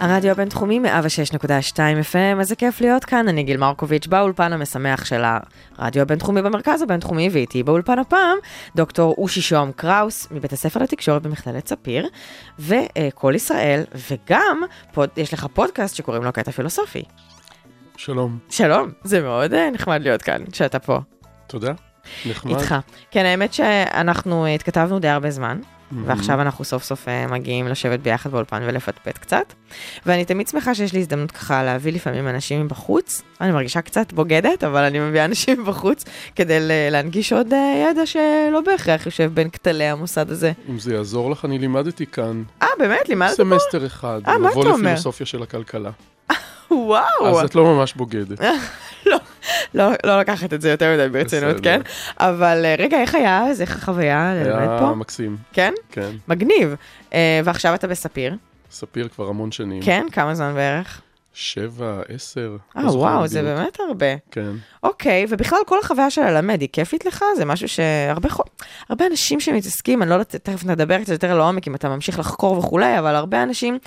הרדיו הבינתחומי 106.2 FM, איזה כיף להיות כאן, אני גיל מרקוביץ' באולפן המשמח של הרדיו הבינתחומי במרכז הבינתחומי, ואיתי באולפן הפעם דוקטור אושי שוהם קראוס מבית הספר לתקשורת במכללת ספיר, וקול ישראל, וגם פוד, יש לך פודקאסט שקוראים לו קטע פילוסופי. שלום, שלום, זה מאוד אה, נחמד להיות כאן, שאתה פה, תודה. נחמד. איתך. כן, האמת שאנחנו אה, התכתבנו די הרבה זמן. מהמם. ועכשיו אנחנו סוף סוף אה, מגיעים לשבת ביחד באולפן ולפטפט קצת. ואני תמיד שמחה שיש לי הזדמנות ככה להביא לפעמים אנשים מבחוץ. אני מרגישה קצת בוגדת, אבל אני מביאה אנשים מבחוץ כדי להנגיש עוד אה, ידע שלא בהכרח יושב בין כתלי המוסד הזה. אם זה יעזור לך, אני לימדתי כאן אה, באמת? לימדת פה? סמסטר אחד, אה, מבוא אתה אומר? לפילוסופיה של הכלכלה. וואו. אז את לא ממש בוגדת. לא, לא לקחת את זה יותר מדי ברצינות, בסדר. כן? אבל אה, רגע, איך היה? אז איך החוויה ללמד היה פה? מקסים, כן? כן. מגניב. אה, ועכשיו אתה בספיר. ספיר כבר המון שנים. כן? כמה זמן בערך? שבע, עשר. אה, לא וואו, זה בדיוק. באמת הרבה. כן. אוקיי, ובכלל כל החוויה של ללמד היא כיפית לך? זה משהו שהרבה. הרבה אנשים שמתעסקים, אני לא יודעת, תכף נדבר קצת יותר לעומק אם אתה ממשיך לחקור וכולי, אבל הרבה אנשים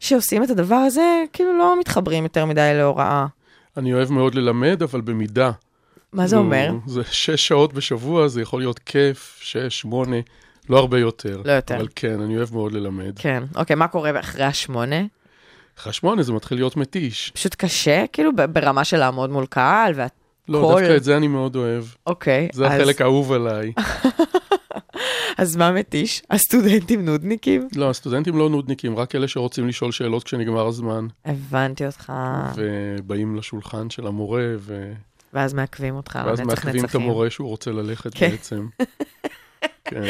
שעושים את הדבר הזה, כאילו לא מתחברים יותר מדי להוראה. אני אוהב מאוד ללמד, אבל במידה. מה זה אומר? זה שש שעות בשבוע, זה יכול להיות כיף, שש, שמונה, לא הרבה יותר. לא יותר. אבל כן, אני אוהב מאוד ללמד. כן, אוקיי, מה קורה אחרי השמונה? אחרי שמונה זה מתחיל להיות מתיש. פשוט קשה, כאילו ברמה של לעמוד מול קהל, ואת... לא, כל- דווקא את זה אני מאוד אוהב. אוקיי, זה אז, החלק האהוב עליי. אז מה מתיש? הסטודנטים נודניקים? לא, הסטודנטים לא נודניקים, רק אלה שרוצים לשאול שאלות כשנגמר הזמן, הבנתי אותך, ובאים לשולחן של המורה, ו... ואז מעכבים אותך, ואז מעכבים את. המורה שהוא רוצה ללכת כן. בעצם. כן,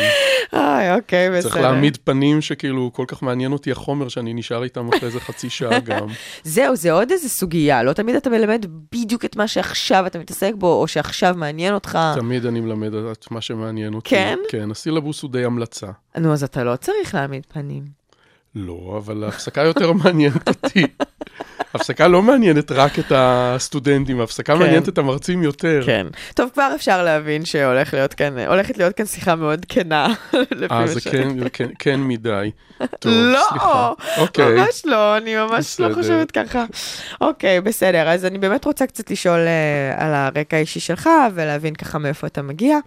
איי, אוקיי, בסדר. צריך להעמיד פנים שכאילו כל כך מעניין אותי החומר שאני נשאר איתם אחרי איזה חצי שעה גם. זהו, זה עוד איזה סוגיה, לא תמיד אתה מלמד בדיוק את מה שעכשיו אתה מתעסק בו, או שעכשיו מעניין אותך. תמיד אני מלמד את מה שמעניין אותי. כן? כן, הסילבוס הוא די המלצה. נו, אז אתה לא צריך להעמיד פנים. לא, אבל ההפסקה יותר מעניינת אותי. הפסקה לא מעניינת רק את הסטודנטים, ההפסקה כן. מעניינת את המרצים יותר. כן. טוב, כבר אפשר להבין שהולך להיות כאן, הולכת להיות כאן שיחה מאוד כנה. אה, מה זה כן, כן, כן מדי. טוב, לא, סליחה. אוקיי. ממש לא, אני ממש לא בסדר. חושבת ככה. אוקיי, בסדר, אז אני באמת רוצה קצת לשאול אה, על הרקע האישי שלך, ולהבין ככה מאיפה אתה מגיע.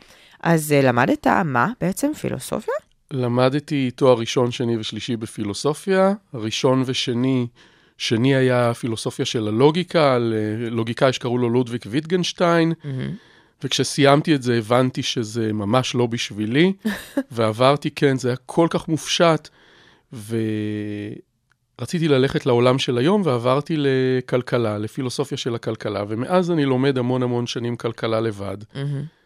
אז אה, למדת מה בעצם? פילוסופיה? למדתי תואר ראשון, שני ושלישי בפילוסופיה. ראשון ושני, שני היה פילוסופיה של הלוגיקה, אה, לוגיקאי שקראו לו לודוויג ויטגנשטיין, וכשסיימתי את זה הבנתי שזה ממש לא בשבילי, ועברתי, כן, זה היה כל כך מופשט, ורציתי ללכת לעולם של היום, ועברתי לכלכלה, לפילוסופיה של הכלכלה, ומאז אני לומד המון המון שנים כלכלה לבד, מהמם.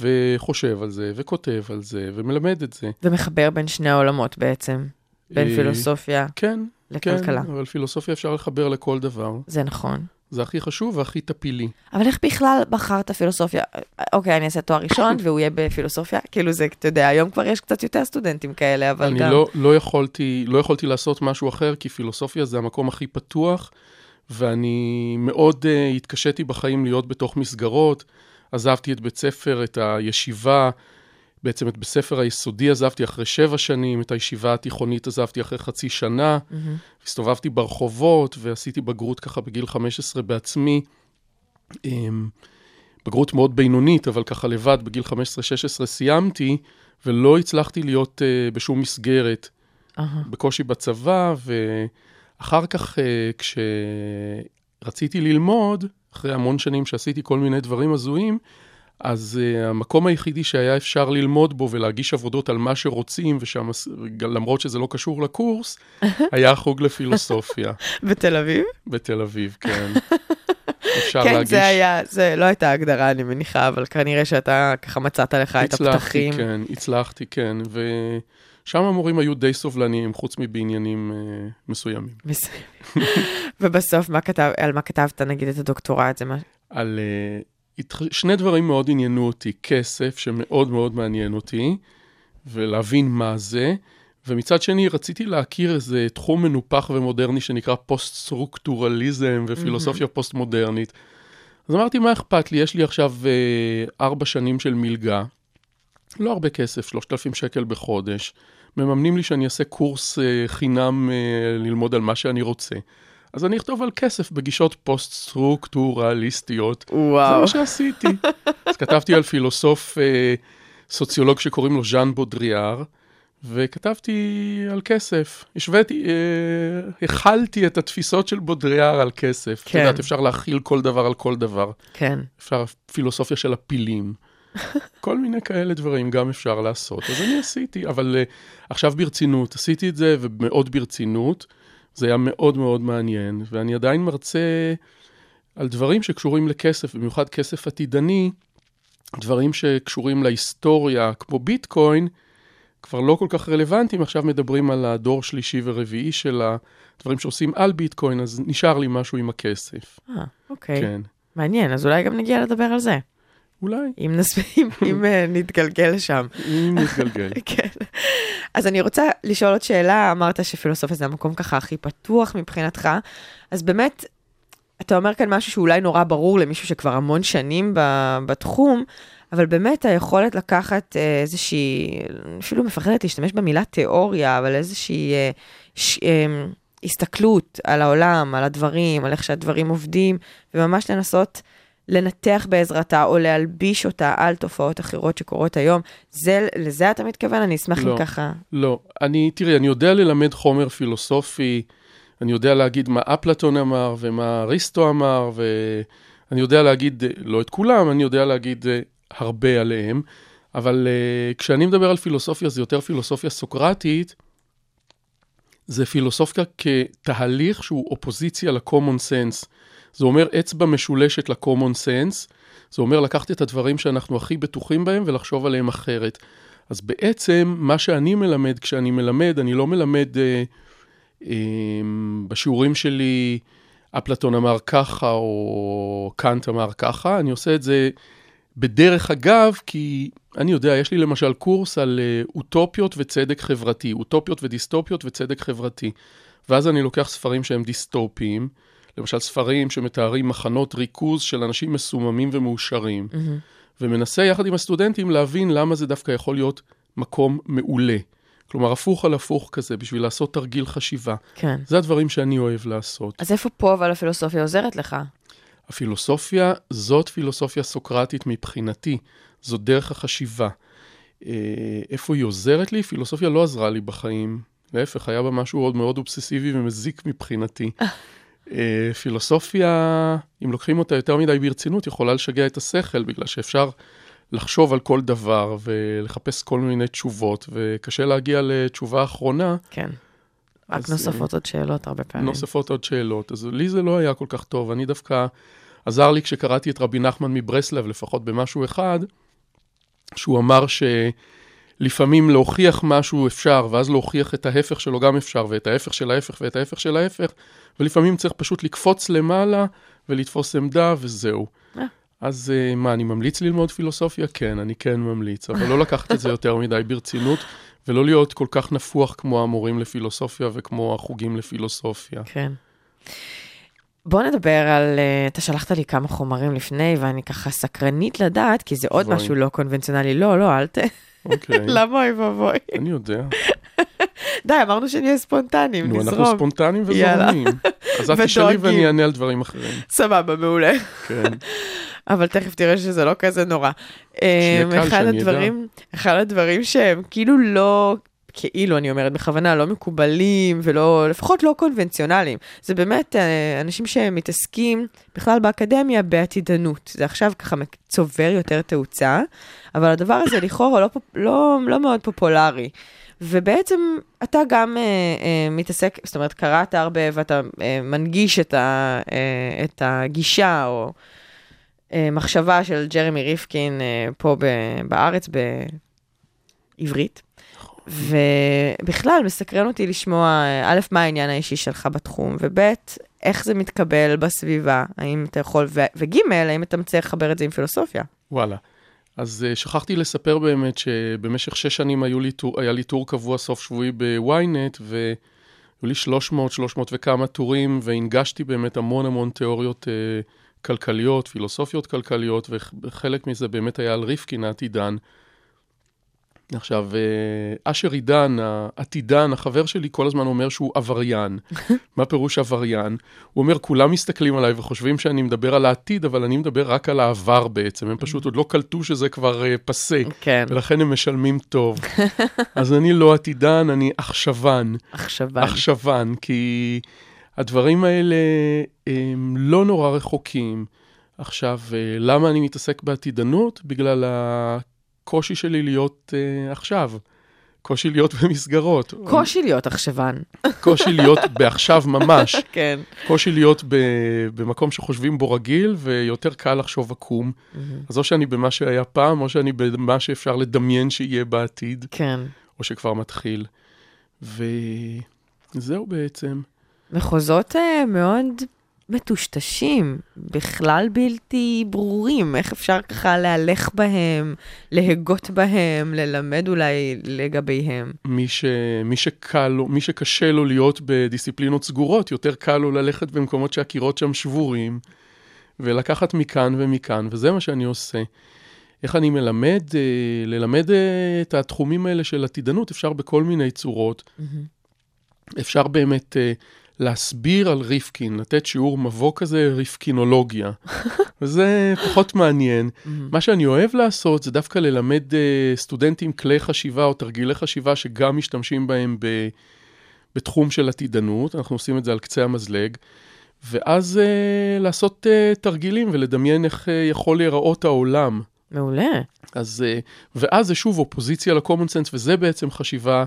וחושב על זה, וכותב על זה, ומלמד את זה. ומחבר בין שני העולמות בעצם, בין אה, פילוסופיה כן, לכלכלה. כן, אבל פילוסופיה אפשר לחבר לכל דבר. זה נכון. זה הכי חשוב והכי טפילי. אבל איך בכלל בחרת פילוסופיה? אוקיי, אני אעשה תואר ראשון והוא יהיה בפילוסופיה? כאילו זה, אתה יודע, היום כבר יש קצת יותר סטודנטים כאלה, אבל אני גם... לא, לא, יכולתי, לא יכולתי לעשות משהו אחר, כי פילוסופיה זה המקום הכי פתוח, ואני מאוד uh, התקשיתי בחיים להיות בתוך מסגרות. עזבתי את בית ספר, את הישיבה, בעצם את בית ספר היסודי עזבתי אחרי שבע שנים, את הישיבה התיכונית עזבתי אחרי חצי שנה. מהמם. הסתובבתי ברחובות ועשיתי בגרות ככה בגיל 15 בעצמי. אמ, בגרות מאוד בינונית, אבל ככה לבד, בגיל 15-16 סיימתי, ולא הצלחתי להיות uh, בשום מסגרת, אהה. בקושי בצבא, ואחר כך, uh, כשרציתי ללמוד, אחרי המון שנים שעשיתי כל מיני דברים הזויים, אז uh, המקום היחידי שהיה אפשר ללמוד בו ולהגיש עבודות על מה שרוצים, ולמרות שזה לא קשור לקורס, היה החוג לפילוסופיה בתל אביב? בתל אביב, כן. אפשר כן, להגיש... זה היה, זה לא הייתה הגדרה, אני מניחה, אבל כנראה שאתה ככה מצאת לך את הצלחתי, הפתחים. כן, הצלחתי, כן. ושם המורים היו די סובלניים, חוץ מבעניינים אה, מסוימים. ובסוף, מה כתב, על מה כתבת, נגיד, את הדוקטורט? זה מה... על אה, שני דברים מאוד עניינו אותי, כסף, שמאוד מאוד מעניין אותי, ולהבין מה זה, ומצד שני רציתי להכיר איזה תחום מנופח ומודרני שנקרא פוסט-סטרוקטורליזם ופילוסופיה פוסט-מודרנית. אז אמרתי, מה אכפת לי? יש לי עכשיו אה, ארבע שנים של מלגה, לא הרבה כסף, 3,000 שקל בחודש. מממנים לי שאני אעשה קורס אה, חינם אה, ללמוד על מה שאני רוצה. אז אני אכתוב על כסף בגישות פוסט-סטרוקטורליסטיות. זה וואו. מה שעשיתי. אז כתבתי על פילוסוף אה, סוציולוג שקוראים לו ז'אן בודריאר, וכתבתי על כסף. השוויתי, אה, החלתי את התפיסות של בודריאר על כסף. כן. את יודעת, אפשר להחיל כל דבר על כל דבר. כן. אפשר פילוסופיה של הפילים. כל מיני כאלה דברים גם אפשר לעשות. אז אני עשיתי, אבל uh, עכשיו ברצינות, עשיתי את זה ומאוד ברצינות. זה היה מאוד מאוד מעניין, ואני עדיין מרצה על דברים שקשורים לכסף, במיוחד כסף עתידני, דברים שקשורים להיסטוריה, כמו ביטקוין, כבר לא כל כך רלוונטיים, עכשיו מדברים על הדור שלישי ורביעי של הדברים שעושים על ביטקוין, אז נשאר לי משהו עם הכסף. אה, אוקיי. כן. מעניין, אז אולי גם נגיע לדבר על זה. אולי, אם נספיק, אם אה, נתגלגל לשם. אם נתגלגל. כן. אז אני רוצה לשאול עוד שאלה, אמרת שפילוסופיה זה המקום ככה הכי פתוח מבחינתך, אז באמת, אתה אומר כאן משהו שאולי נורא ברור למישהו שכבר המון שנים ב- בתחום, אבל באמת היכולת לקחת אה, איזושהי, אפילו מפחדת להשתמש במילה תיאוריה, אבל איזושהי אה, ש, אה, הסתכלות על העולם, על הדברים, על איך שהדברים עובדים, וממש לנסות לנתח בעזרתה או להלביש אותה על תופעות אחרות שקורות היום. זה, לזה אתה מתכוון? אני אשמח לא. אם ככה. לא, אני, תראי, אני יודע ללמד חומר פילוסופי, אני יודע להגיד מה אפלטון אמר ומה אריסטו אמר, ואני יודע להגיד, אה, לא את כולם, אני יודע להגיד אה, הרבה עליהם, אבל uh, כשאני מדבר על פילוסופיה, זה יותר פילוסופיה סוקרטית, זה פילוסופיה כתהליך שהוא אופוזיציה ל-common sense. זה אומר אצבע משולשת ל-common sense, זה אומר לקחת את הדברים שאנחנו הכי בטוחים בהם ולחשוב עליהם אחרת. אז בעצם, מה שאני מלמד, כשאני מלמד, אני לא מלמד אה, אה, בשיעורים שלי, אפלטון אמר ככה, או קאנט אמר ככה, אני עושה את זה בדרך אגב, כי אני יודע, יש לי למשל קורס על אה, אוטופיות וצדק חברתי, אוטופיות ודיסטופיות וצדק חברתי. ואז אני לוקח ספרים שהם דיסטופיים, למשל ספרים שמתארים מחנות ריכוז של אנשים מסוממים ומאושרים, ומנסה יחד עם הסטודנטים להבין למה זה דווקא יכול להיות מקום מעולה. כלומר, הפוך על הפוך כזה, בשביל לעשות תרגיל חשיבה. כן. זה הדברים שאני אוהב לעשות. אז איפה פה אבל הפילוסופיה עוזרת לך? הפילוסופיה, זאת פילוסופיה סוקרטית מבחינתי, זאת דרך החשיבה. אה, איפה היא עוזרת לי? פילוסופיה לא עזרה לי בחיים. להפך, היה בה משהו עוד מאוד אובססיבי ומזיק מבחינתי. אה, פילוסופיה, אם לוקחים אותה יותר מדי ברצינות, יכולה לשגע את השכל, בגלל שאפשר לחשוב על כל דבר ולחפש כל מיני תשובות, וקשה להגיע לתשובה אחרונה. כן. רק אז, נוספות עוד שאלות הרבה פעמים. נוספות עוד שאלות. אז לי זה לא היה כל כך טוב. אני דווקא, עזר לי כשקראתי את רבי נחמן מברסלב, לפחות במשהו אחד, שהוא אמר שלפעמים להוכיח משהו אפשר, ואז להוכיח את ההפך שלו גם אפשר, ואת ההפך של ההפך ואת ההפך של ההפך, ולפעמים צריך פשוט לקפוץ למעלה ולתפוס עמדה וזהו. אה. אז אה, מה, אני ממליץ ללמוד פילוסופיה? כן, אני כן ממליץ, אבל לא לקחת את זה יותר מדי ברצינות, ולא להיות כל כך נפוח כמו המורים לפילוסופיה וכמו החוגים לפילוסופיה. כן. בוא נדבר על, אה, אתה שלחת לי כמה חומרים לפני, ואני ככה סקרנית לדעת, כי זה עוד. משהו לא קונבנציונלי. לא, לא, אל ת... אוקיי, למה אוי ואבוי? אני יודע. די, אמרנו שנהיה ספונטניים, נו, אנחנו נזרום. ספונטניים. וזורמים. אז את תשאלי. ואני אענה על דברים אחרים. סבבה, מעולה. כן. אבל תכף תראה שזה לא כזה נורא. שיהיה אמ, קל, אחד שאני הדברים, אחד הדברים שהם כאילו לא, כאילו, אני אומרת בכוונה, לא מקובלים ולא, לפחות לא קונבנציונליים. זה באמת אה, אנשים שמתעסקים בכלל באקדמיה בעתידנות. זה עכשיו ככה צובר יותר תאוצה, אבל הדבר הזה לכאורה לא, לא, לא מאוד פופולרי. ובעצם אתה גם אה, אה, מתעסק, זאת אומרת, קראת הרבה ואתה אה, מנגיש את, ה, אה, את הגישה או אה, מחשבה של ג'רמי ריפקין אה, פה ב, בארץ בעברית. ובכלל, מסקרן אותי לשמוע, אה, א', מה העניין האישי שלך בתחום, וב', איך זה מתקבל בסביבה, האם אתה יכול, וג', האם אתה מצליח לחבר את זה עם פילוסופיה. וואלה. אז uh, שכחתי לספר באמת שבמשך שש שנים היו לי טור, היה לי טור קבוע סוף שבועי בוויינט, והיו לי 300, 300 וכמה טורים, והנגשתי באמת המון המון תיאוריות uh, כלכליות, פילוסופיות כלכליות, וחלק מזה באמת היה על ריפקין העתידן. עכשיו, אה, אשר עידן, העתידן, החבר שלי, כל הזמן אומר שהוא עבריין. מה פירוש עבריין? הוא אומר, כולם מסתכלים עליי וחושבים שאני מדבר על העתיד, אבל אני מדבר רק על העבר בעצם. הם פשוט עוד לא קלטו שזה כבר uh, פסה. כן. ולכן הם משלמים טוב. אז אני לא עתידן, אני עכשוון. עכשוון. עכשוון, כי הדברים האלה הם לא נורא רחוקים. עכשיו, אה, למה אני מתעסק בעתידנות? בגלל הקושי שלי להיות uh, עכשיו. קושי להיות במסגרות. קושי להיות עכשוון. קושי להיות בעכשיו ממש. כן. קושי להיות ב, במקום שחושבים בו רגיל, ויותר קל לחשוב עקום. אז או שאני במה שהיה פעם, או שאני במה שאפשר לדמיין שיהיה בעתיד, כן. או שכבר מתחיל. וזהו בעצם. מחוזות uh, מאוד מטושטשים, בכלל בלתי ברורים, איך אפשר ככה להלך בהם, להגות בהם, ללמד אולי לגביהם. מי, ש... מי שקל לו, מי שקשה לו להיות בדיסציפלינות סגורות, יותר קל לו ללכת במקומות שהקירות שם שבורים, ולקחת מכאן ומכאן, וזה מה שאני עושה. איך אני מלמד? אה, ללמד אה, את התחומים האלה של עתידנות אפשר בכל מיני צורות. Mm-hmm. אפשר באמת... אה, להסביר על ריפקין, לתת שיעור מבוא כזה, ריפקינולוגיה. וזה פחות מעניין. Mm-hmm. מה שאני אוהב לעשות זה דווקא ללמד uh, סטודנטים כלי חשיבה או תרגילי חשיבה שגם משתמשים בהם ב, בתחום של עתידנות, אנחנו עושים את זה על קצה המזלג, ואז uh, לעשות uh, תרגילים ולדמיין איך uh, יכול להיראות העולם. מעולה. אז, uh, ואז זה שוב אופוזיציה ל-common sense, וזה בעצם חשיבה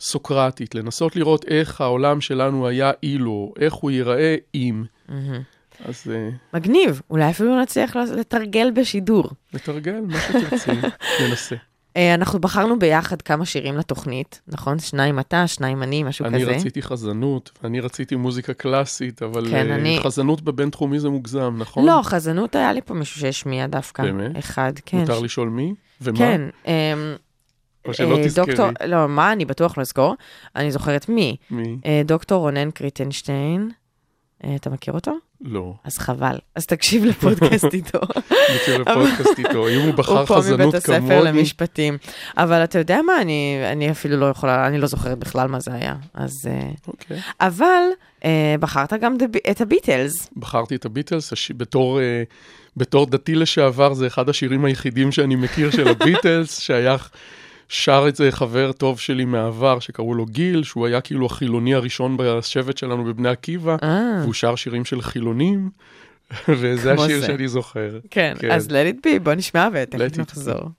סוקרטית, לנסות לראות איך העולם שלנו היה אילו, איך הוא ייראה אם. אז... אה, מגניב, אולי אפילו נצליח לתרגל בשידור. לתרגל, מה שתרצי, ננסה. אה, אנחנו בחרנו ביחד כמה שירים לתוכנית, נכון? שניים אתה, שניים אני, משהו אני כזה. אני רציתי חזנות, ואני רציתי מוזיקה קלאסית, אבל כן, uh, אני... חזנות בבינתחומי זה מוגזם, נכון? לא, חזנות היה לי פה מישהו שהשמיע דווקא. באמת? אחד, כן. מותר לשאול מי? ומה? כן. או שלא תזכרי. דוקטור, לא, מה, אני בטוח לא אזכור. אני זוכרת מי. מי? דוקטור רונן קריטנשטיין. אתה מכיר אותו? לא. אז חבל. אז תקשיב לפודקאסט איתו. מכיר לפודקאסט איתו. אם הוא בחר חזנות כמוני... הוא פה מבית הספר למשפטים. אבל אתה יודע מה, אני, אני אפילו לא יכולה, אני לא זוכרת בכלל מה זה היה. אז... אוקיי. אבל בחרת גם את הביטלס. בחרתי את הביטלס הש... בתור... בתור דתי לשעבר, זה אחד השירים היחידים שאני מכיר של הביטלס, שייך שר את זה חבר טוב שלי מהעבר, שקראו לו גיל, שהוא היה כאילו החילוני הראשון בשבט שלנו בבני עקיבא, אה. והוא שר שירים של חילונים, וזה השיר זה. שאני זוכר. כן, כן, אז let it be, בוא נשמע ותכף נחזור.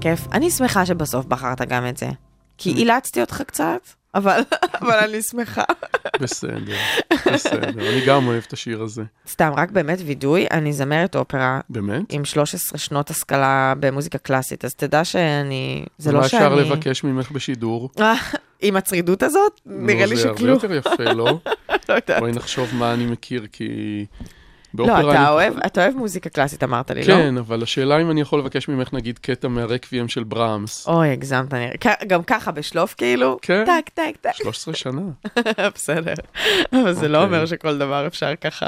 כיף. אני שמחה שבסוף בחרת גם את זה. כי אילצתי אותך קצת, אבל, אבל אני שמחה. בסדר, בסדר. אני גם אוהב את השיר הזה. סתם, רק באמת וידוי, אני זמרת אופרה באמת? עם 13 שנות השכלה במוזיקה קלאסית, אז תדע שאני... זה לא מה שאני... אפשר לבקש ממך בשידור? עם הצרידות הזאת? נראה לי שכלום. זה הרבה יותר יפה, לא? לא יודעת. בואי נחשוב מה אני מכיר, כי... לא, באופרה אני אתה אוהב, אתה אוהב מוזיקה קלאסית, אמרת לי, לא? כן, אבל השאלה אם אני יכול לבקש ממך נגיד קטע מהרקוויאם של ברמס. אוי, הגזמת. כ- גם ככה בשלוף כאילו? כן. טק, טק, טק. 13 שנה. בסדר. אבל זה לא אוקיי. אומר שכל דבר אפשר ככה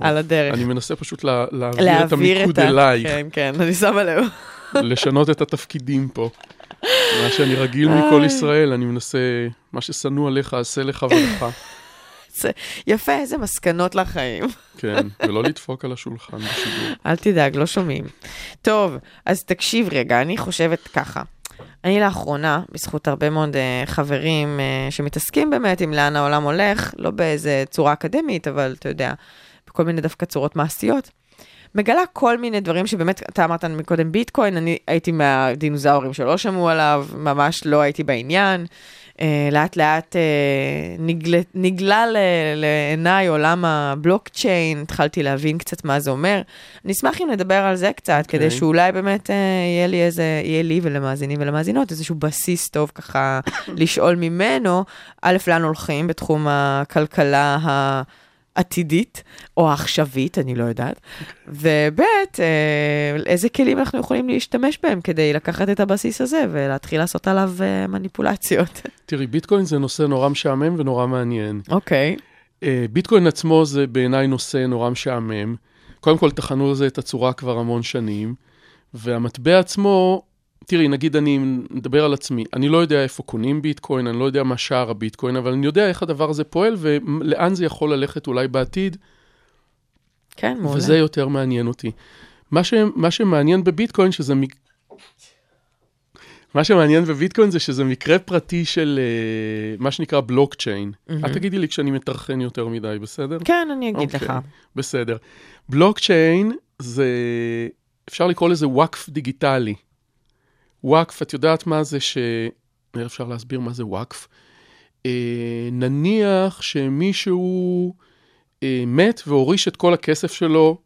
על הדרך. אני מנסה פשוט לה- להעביר את להעביר המיקוד ה- אלייך, כן, כן, אני שמה לב. לשנות את התפקידים פה. מה שאני רגיל מכל ישראל, אני מנסה, מה ששנוא עליך, עשה לך ולך. זה- יפה, איזה מסקנות לחיים. כן, ולא לדפוק על השולחן בשידור. אל תדאג, לא שומעים. טוב, אז תקשיב רגע, אני חושבת ככה. אני לאחרונה, בזכות הרבה מאוד uh, חברים uh, שמתעסקים באמת עם לאן העולם הולך, לא באיזה צורה אקדמית, אבל אתה יודע, בכל מיני דווקא צורות מעשיות, מגלה כל מיני דברים שבאמת, אתה אמרת מקודם ביטקוין, אני הייתי מהדינוזאורים שלא שמעו עליו, ממש לא הייתי בעניין. Uh, לאט לאט uh, נגלה, נגלה ל- לעיניי עולם הבלוקצ'יין, התחלתי להבין קצת מה זה אומר. אני אשמח אם נדבר על זה קצת, okay. כדי אוקיי. שאולי באמת uh, יהיה לי איזה, יהיה לי ולמאזינים ולמאזינות איזשהו בסיס טוב ככה לשאול ממנו, א', לאן הולכים בתחום הכלכלה העתידית, או העכשווית, אני לא יודעת, וב', אה, איזה כלים אנחנו יכולים להשתמש בהם כדי לקחת את הבסיס הזה ולהתחיל לעשות עליו אה, מניפולציות. תראי, ביטקוין זה נושא נורא משעמם ונורא מעניין. אוקיי. אה, ביטקוין עצמו זה בעיניי נושא נורא משעמם. קודם כל, טחנו לזה את הצורה כבר המון שנים, והמטבע עצמו, תראי, נגיד אני מדבר על עצמי, אני לא יודע איפה קונים ביטקוין, אני לא יודע מה שער הביטקוין, אבל אני יודע איך הדבר הזה פועל ולאן זה יכול ללכת אולי בעתיד, כן, מעולה. וזה יותר מעניין אותי. מה, ש, מה שמעניין בביטקוין, שזה... מק- מה שמעניין בביטקוין זה שזה מקרה פרטי של uh, מה שנקרא בלוקצ'יין. Mm-hmm. את תגידי לי כשאני מטרחן יותר מדי, בסדר? כן, אני אגיד אוקיי, לך. בסדר. בלוקצ'יין זה, אפשר לקרוא לזה וואקף דיגיטלי. וואקף, את יודעת מה זה ש... אפשר להסביר מה זה וואקף? אה, נניח שמישהו אה, מת והוריש את כל הכסף שלו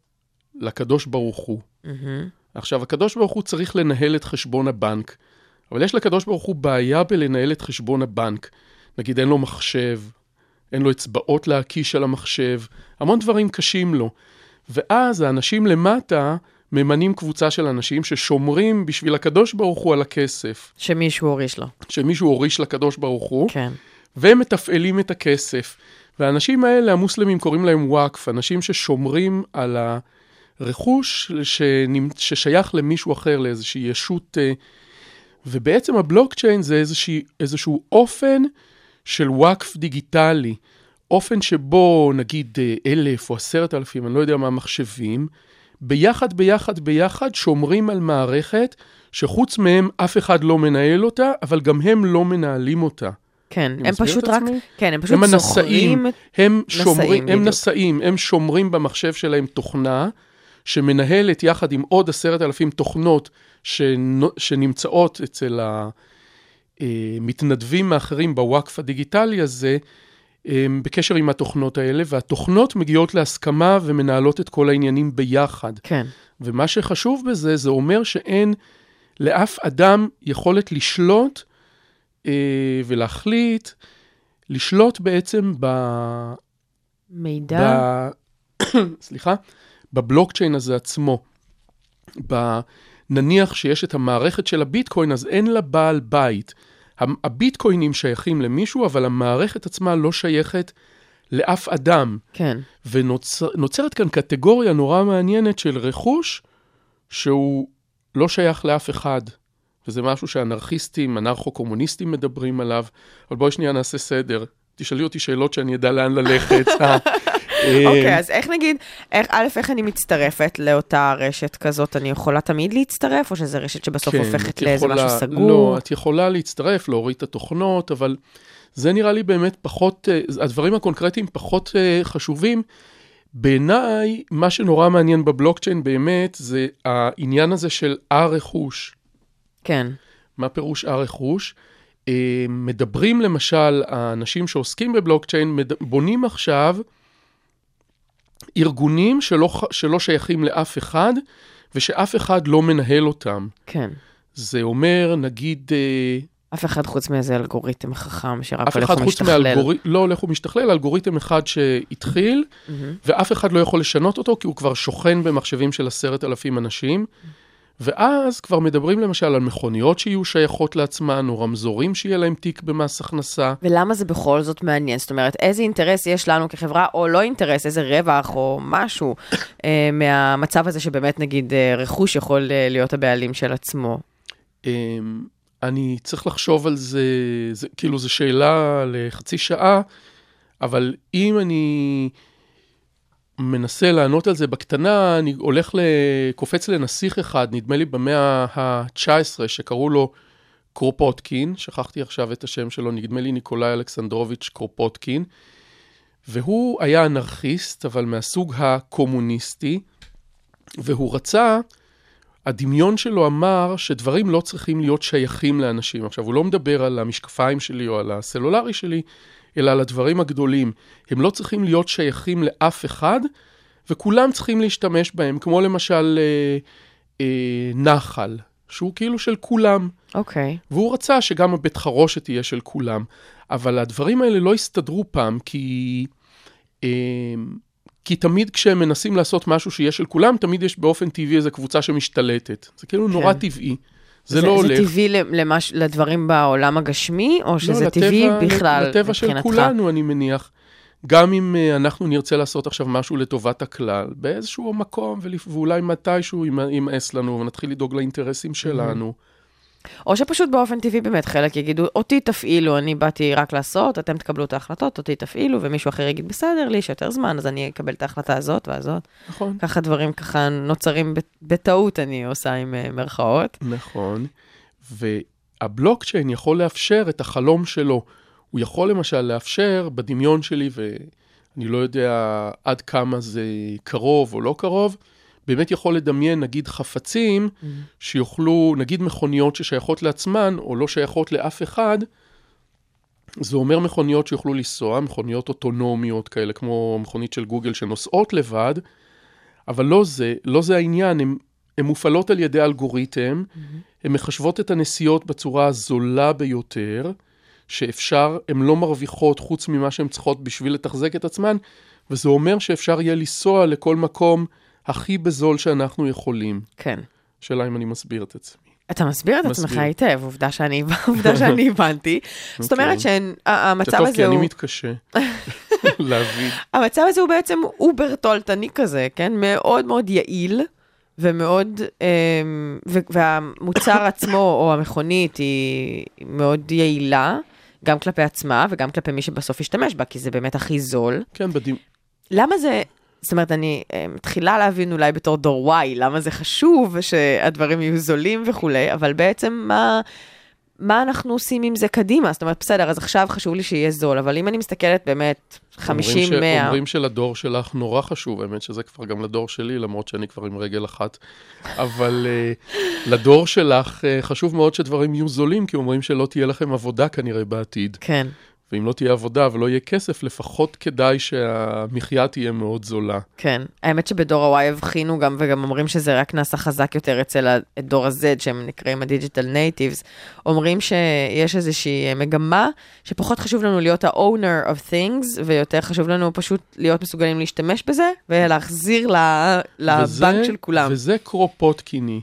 לקדוש ברוך הוא. מהמם. עכשיו, הקדוש ברוך הוא צריך לנהל את חשבון הבנק, אבל יש לקדוש ברוך הוא בעיה בלנהל את חשבון הבנק. נגיד, אין לו מחשב, אין לו אצבעות להקיש על המחשב, המון דברים קשים לו. ואז האנשים למטה ממנים קבוצה של אנשים ששומרים בשביל הקדוש ברוך הוא על הכסף, שמישהו הוריש לו. שמישהו הוריש לקדוש ברוך הוא, כן. והם מתפעלים את הכסף. והאנשים האלה, המוסלמים קוראים להם וואקף, אנשים ששומרים על הרכוש. ששייך למישהו אחר, לאיזושהי ישות. אה, ובעצם הבלוקצ'יין זה איזושהי, איזשהו אופן של וואקף דיגיטלי. אופן שבו נגיד אה, אלף או עשרת אלפים, אני לא יודע מה, מחשבים, ביחד, ביחד, ביחד שומרים על מערכת שחוץ מהם אף אחד לא מנהל אותה, אבל גם הם לא מנהלים אותה. כן, הם פשוט רק? כן, הם פשוט הם זוכרים, הם שומרים, הם. נשאים, הם שומרים במחשב שלהם תוכנה שמנהלת יחד עם עוד עשרת אלפים תוכנות שנמצאות אצל המתנדבים האחרים בוואקף הדיגיטלי הזה, בקשר עם התוכנות האלה, והתוכנות מגיעות להסכמה ומנהלות את כל העניינים ביחד. כן. ומה שחשוב בזה, זה אומר שאין לאף אדם יכולת לשלוט אה, ולהחליט, לשלוט בעצם ב... מידע. ב... סליחה, בבלוקצ'יין הזה עצמו. ב... נניח שיש את המערכת של הביטקוין, אז אין לה בעל בית. הביטקוינים שייכים למישהו, אבל המערכת עצמה לא שייכת לאף אדם. כן. ונוצרת כאן קטגוריה נורא מעניינת של רכוש שהוא לא שייך לאף אחד. וזה משהו שאנרכיסטים, אנרכו-קומוניסטים מדברים עליו, אבל בואי שנייה נעשה סדר. תשאלי אותי שאלות שאני אדע לאן ללכת. אוקיי, אז איך נגיד, איך, א', איך אני מצטרפת לאותה רשת כזאת? אני יכולה תמיד להצטרף, או שזו רשת שבסוף כן, הופכת לאיזה משהו סגור? לא, את יכולה להצטרף, להוריד את התוכנות, אבל זה נראה לי באמת פחות, אה, הדברים הקונקרטיים פחות אה, חשובים. בעיניי, מה שנורא מעניין בבלוקצ'יין באמת, זה העניין הזה של הרכוש. כן. מה פירוש הרכוש? אה, מדברים למשל, האנשים שעוסקים בבלוקצ'יין בונים עכשיו ארגונים שלא, שלא שייכים לאף אחד, ושאף אחד לא מנהל אותם. כן. זה אומר, נגיד, אה, אף אחד חוץ מאיזה אלגוריתם חכם שרק אף הולך אחד חוץ ומשתכלל. מאלגוריתם, לא הולך ומשתכלל, אלגוריתם אחד שהתחיל, ואף אחד לא יכול לשנות אותו, כי הוא כבר שוכן במחשבים של עשרת אלפים אנשים. ואז כבר מדברים למשל על מכוניות שיהיו שייכות לעצמן, או רמזורים שיהיה להם תיק במס הכנסה. ולמה זה בכל זאת מעניין? זאת אומרת, איזה אינטרס יש לנו כחברה, או לא אינטרס, איזה רווח או משהו אה, מהמצב הזה שבאמת נגיד אה, רכוש יכול אה, להיות הבעלים של עצמו? אמ, אני צריך לחשוב על זה, זה כאילו זו שאלה לחצי שעה, אבל אם אני מנסה לענות על זה בקטנה, אני הולך, ל... קופץ לנסיך אחד, נדמה לי במאה ה-19, שקראו לו קרופוטקין, שכחתי עכשיו את השם שלו, נדמה לי ניקולאי אלכסנדרוביץ' קרופוטקין, והוא היה אנרכיסט, אבל מהסוג הקומוניסטי, והוא רצה, הדמיון שלו אמר שדברים לא צריכים להיות שייכים לאנשים. עכשיו, הוא לא מדבר על המשקפיים שלי או על הסלולרי שלי, אלא על הדברים הגדולים. הם לא צריכים להיות שייכים לאף אחד, וכולם צריכים להשתמש בהם, כמו למשל אה, אה, נחל, שהוא כאילו של כולם. אוקיי. והוא רצה שגם הבית חרושת תהיה של כולם. אבל הדברים האלה לא הסתדרו פעם, כי, אה, כי תמיד כשהם מנסים לעשות משהו שיהיה של כולם, תמיד יש באופן טבעי איזו קבוצה שמשתלטת. זה כאילו נורא כן. טבעי. זה, לא הולך. זה טבעי למש, לדברים בעולם הגשמי, או שזה לא, טבעי לטבע- בכלל לטבע של מבחינתך? כולנו, אני מניח. גם אם uh, אנחנו נרצה לעשות עכשיו משהו לטובת הכלל, באיזשהו מקום. ואולי מתישהו ימ- ימאס לנו, ונתחיל לדאוג לאינטרסים שלנו. או שפשוט באופן טבעי באמת חלק יגידו, אותי תפעילו, אני באתי רק לעשות, אתם תקבלו את ההחלטות, אותי תפעילו, ומישהו אחר יגיד, בסדר, לי יש יותר זמן, אז אני אקבל את ההחלטה הזאת והזאת. נכון. ככה דברים ככה נוצרים בטעות, אני עושה עם אה, מירכאות. נכון. והבלוקצ'יין יכול לאפשר את החלום שלו. הוא יכול למשל לאפשר בדמיון שלי, ואני לא יודע עד כמה זה קרוב או לא קרוב, באמת יכול לדמיין נגיד חפצים שיוכלו, נגיד מכוניות ששייכות לעצמן או לא שייכות לאף אחד, זה אומר מכוניות שיוכלו לנסוע, מכוניות אוטונומיות כאלה, כמו מכונית של גוגל שנוסעות לבד, אבל לא זה, לא זה העניין, הן הן מופעלות על ידי אלגוריתם, הן מחשבות את הנסיעות בצורה הזולה ביותר, שאפשר, הן לא מרוויחות חוץ ממה שהן צריכות בשביל לתחזק את עצמן, וזה אומר שאפשר יהיה לנסוע לכל מקום הכי בזול שאנחנו יכולים. כן. שאלה אם אני מסביר את עצמי. אתה מסביר את עצמך. היטב, עובדה שאני, עובדה שאני הבנתי. זאת אומרת שהמצב זה טוב, הזה כי אני הוא... מתקשה להבין. המצב הזה הוא בעצם אובר תועלתני כזה, כן? מאוד מאוד יעיל, ומאוד, אמ, והמוצר עצמו, או המכונית, היא מאוד יעילה, גם כלפי עצמה וגם כלפי מי שבסוף ישתמש בה, כי זה באמת הכי זול. כן, בדיוק. למה זה, זאת אומרת, אני אה, מתחילה להבין אולי בתור דור Y, למה זה חשוב שהדברים יהיו זולים וכולי, אבל בעצם מה, מה אנחנו עושים עם זה קדימה? זאת אומרת, בסדר, אז עכשיו חשוב לי שיהיה זול, אבל אם אני מסתכלת באמת 50, אומרים 100... אומרים שלדור שלך נורא חשוב, האמת שזה כבר גם לדור שלי, למרות שאני כבר עם רגל אחת. אבל uh, לדור שלך uh, חשוב מאוד שדברים יהיו זולים, כי אומרים שלא תהיה לכם עבודה כנראה בעתיד. כן, ואם לא תהיה עבודה ולא יהיה כסף, לפחות כדאי שהמחיה תהיה מאוד זולה. כן. האמת שבדור ה-Y הבחינו גם, וגם אומרים שזה רק נעשה חזק יותר אצל דור ה-Z, שהם נקראים ה-Digital Natives. אומרים שיש איזושהי אה, מגמה, שפחות חשוב לנו להיות ה-owner of things, ויותר חשוב לנו פשוט להיות מסוגלים להשתמש בזה, ולהחזיר ל- לבנק וזה- של כולם. וזה קרופוטקיני.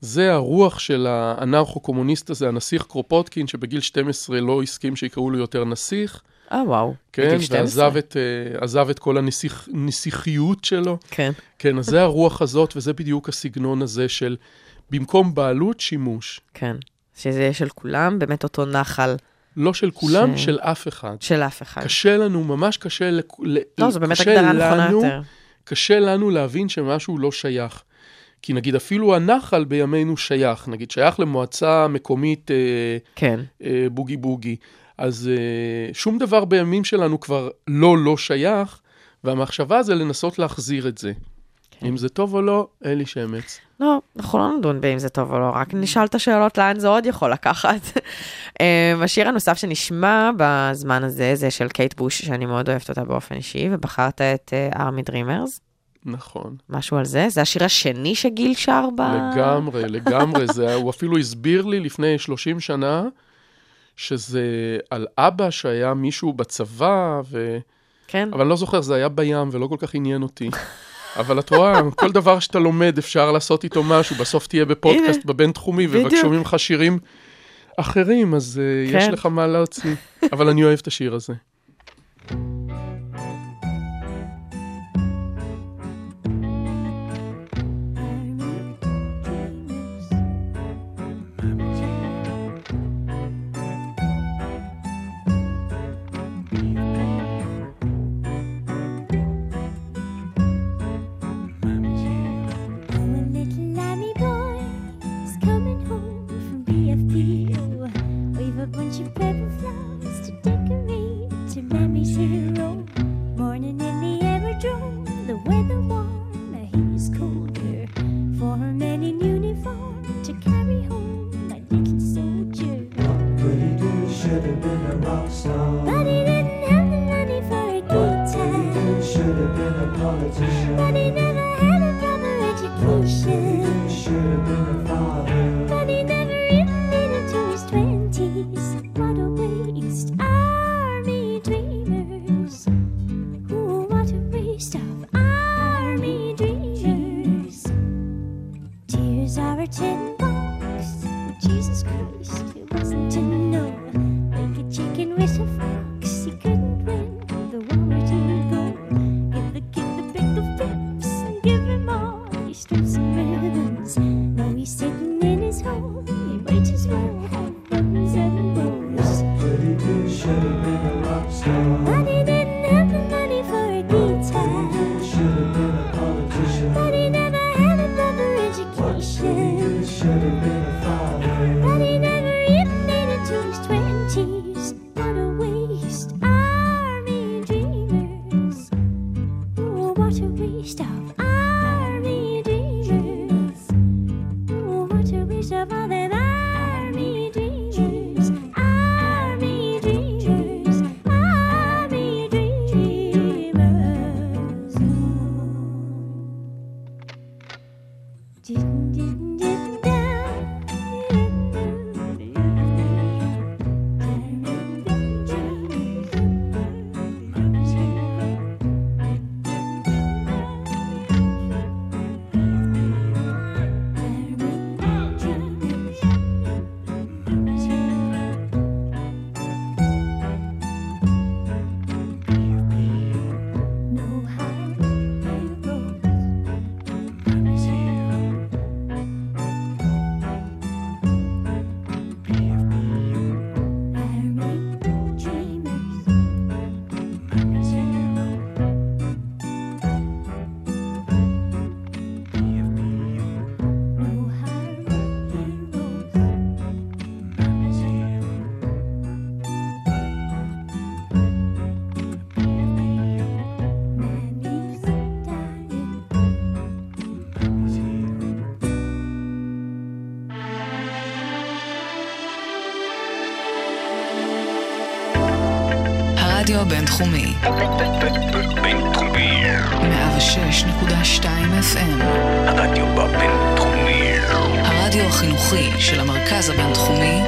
זה הרוח של האנרכו-קומוניסט הזה, הנסיך קרופוטקין, שבגיל 12 לא הסכים שיקראו לו יותר נסיך, אה, וואו. כן, בגיל 12? ועזב את, עזב את כל הנסיכיות שלו. כן. כן, אז זה הרוח הזאת, וזה בדיוק הסגנון הזה של במקום בעלות, שימוש. כן. שזה יהיה של כולם, באמת אותו נחל לא של כולם, ש- של אף אחד. של אף אחד. קשה לנו, ממש קשה, לא, זו באמת הגדרה נכונה יותר. קשה לנו להבין שמשהו לא שייך. כי נגיד אפילו הנחל בימינו שייך, נגיד שייך למועצה מקומית אה, כן. אה, בוגי בוגי. אז אה, שום דבר בימים שלנו כבר לא לא שייך, והמחשבה זה לנסות להחזיר את זה. כן. אם זה טוב או לא, אין לי שמץ. לא, אנחנו לא נדון באם זה טוב או לא, רק נשאל את השאלות לאן זה עוד יכול לקחת. אמ, השיר הנוסף שנשמע בזמן הזה זה של קייט בוש, שאני מאוד אוהבת אותה באופן אישי, ובחרת את Army Dreamers, נכון. משהו על זה. זה השיר השני שגיל שר ב... לגמרי, לגמרי. זה, הוא אפילו הסביר לי לפני 30 שנה, שזה על אבא שהיה מישהו בצבא, ו... כן, אבל אני לא זוכר, זה היה בים ולא כל כך עניין אותי. אבל את רואה, כל דבר שאתה לומד אפשר לעשות איתו משהו, בסוף תהיה בפודקאסט בבינתחומי. שומעים לך שירים אחרים, אז יש כן. לך מה להוציא. אבל אני אוהב את השיר הזה. te. הבינתחומי, בינתחומי. 106.2 FM, הרדיו בבינתחומי. הרדיו החינוכי של המרכז הבינתחומי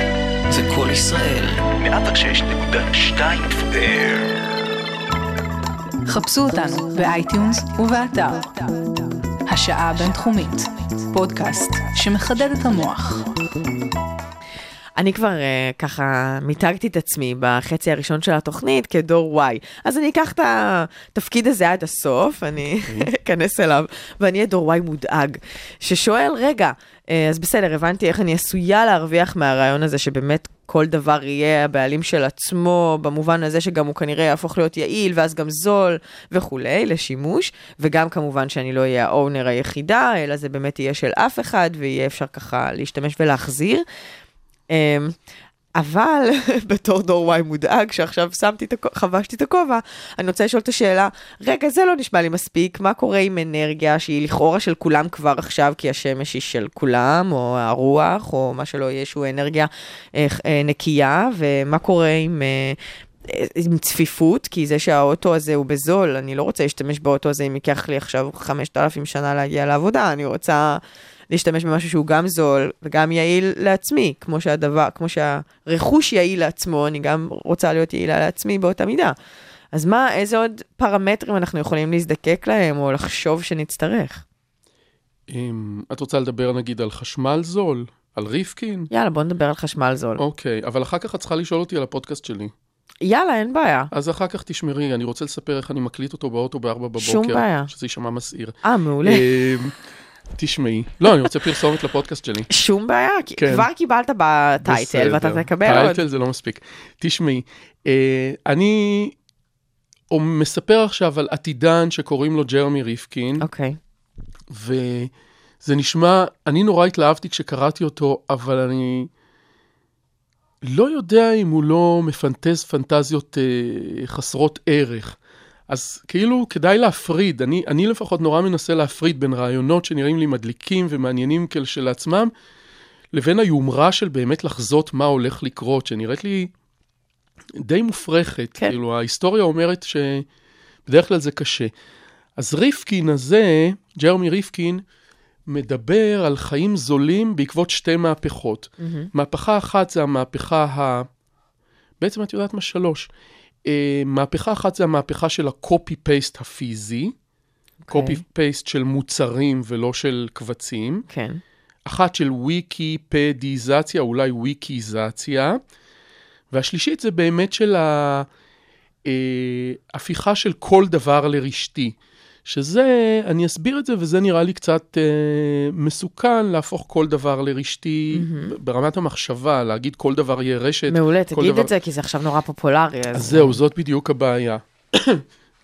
וקול ישראל. 106.2 FM. חפשו אותנו ב iTunes ובאתר. השעה הבינתחומית, פודקאסט שמחדד את המוח. אני כבר uh, ככה מיתגתי את עצמי בחצי הראשון של התוכנית כדור Y. אז אני אקח את התפקיד הזה עד הסוף, אני אכנס אליו, ואני אהיה דור Y מודאג, ששואל, רגע, uh, אז בסדר, הבנתי איך אני עשויה להרוויח מהרעיון הזה שבאמת כל דבר יהיה הבעלים של עצמו, במובן הזה שגם הוא כנראה יהפוך להיות יעיל, ואז גם זול וכולי, לשימוש, וגם כמובן שאני לא אהיה האונר היחידה, אלא זה באמת יהיה של אף אחד, ויהיה אפשר ככה להשתמש ולהחזיר. אמ, אבל בתור דור וואי מודאג, שעכשיו שמתי את הכ- חבשתי את הכובע, אני רוצה לשאול את השאלה, רגע, זה לא נשמע לי מספיק, מה קורה עם אנרגיה שהיא לכאורה של כולם כבר עכשיו, כי השמש היא של כולם, או הרוח, או מה שלא יהיה, שהוא אנרגיה אה, אה, נקייה, ומה קורה עם... אה, עם צפיפות, כי זה שהאוטו הזה הוא בזול, אני לא רוצה להשתמש באוטו הזה אם ייקח לי עכשיו 5,000 שנה להגיע לעבודה, אני רוצה להשתמש במשהו שהוא גם זול וגם יעיל לעצמי, כמו שהדבר, כמו שהרכוש יעיל לעצמו, אני גם רוצה להיות יעילה לעצמי באותה מידה. אז מה, איזה עוד פרמטרים אנחנו יכולים להזדקק להם, או לחשוב שנצטרך? אמ, את רוצה לדבר נגיד על חשמל זול? על ריפקין? יאללה, בוא נדבר על חשמל זול. אוקיי, אבל אחר כך את צריכה לשאול אותי על הפודקאסט שלי. יאללה, אין בעיה. אז אחר כך תשמרי, אני רוצה לספר איך אני מקליט אותו באוטו ב-4 בבוקר. שום בעיה. שזה יישמע מסעיר. אה, מעולה. תשמעי. לא, אני רוצה פרסומת לפודקאסט שלי. שום בעיה, כי כן. כבר קיבלת בטייטל, ואתה. תקבל עוד. טייטל זה לא מספיק. תשמעי, אה, אני מספר עכשיו על עתידן שקוראים לו ג'רמי ריפקין, אוקיי. וזה נשמע, אני נורא התלהבתי כשקראתי אותו, אבל אני לא יודע אם הוא לא מפנטז פנטזיות אה, חסרות ערך. אז כאילו כדאי להפריד, אני, אני לפחות נורא מנסה להפריד בין רעיונות שנראים לי מדליקים ומעניינים כשלעצמם, לבין היומרה של באמת לחזות מה הולך לקרות, שנראית לי די מופרכת. כן. כאילו, ההיסטוריה אומרת שבדרך כלל זה קשה. אז ריפקין הזה, ג'רמי ריפקין, מדבר על חיים זולים בעקבות שתי מהפכות. מהפכה אחת זה המהפכה ה... בעצם את יודעת מה? שלוש. אה, מהפכה אחת זה המהפכה של ה-copy-paste הפיזי, אוקיי. copy-paste של מוצרים ולא של קבצים. כן. אחת של ויקיפדיזציה, אולי ויקיזציה, והשלישית זה באמת של ההפיכה של כל דבר לרשתי. שזה, אני אסביר את זה, וזה נראה לי קצת אה, מסוכן להפוך כל דבר לרשתי mm-hmm. ברמת המחשבה, להגיד כל דבר יהיה רשת. מעולה, תגיד דבר... את זה, כי זה עכשיו נורא פופולרי. אז זהו, זאת בדיוק הבעיה.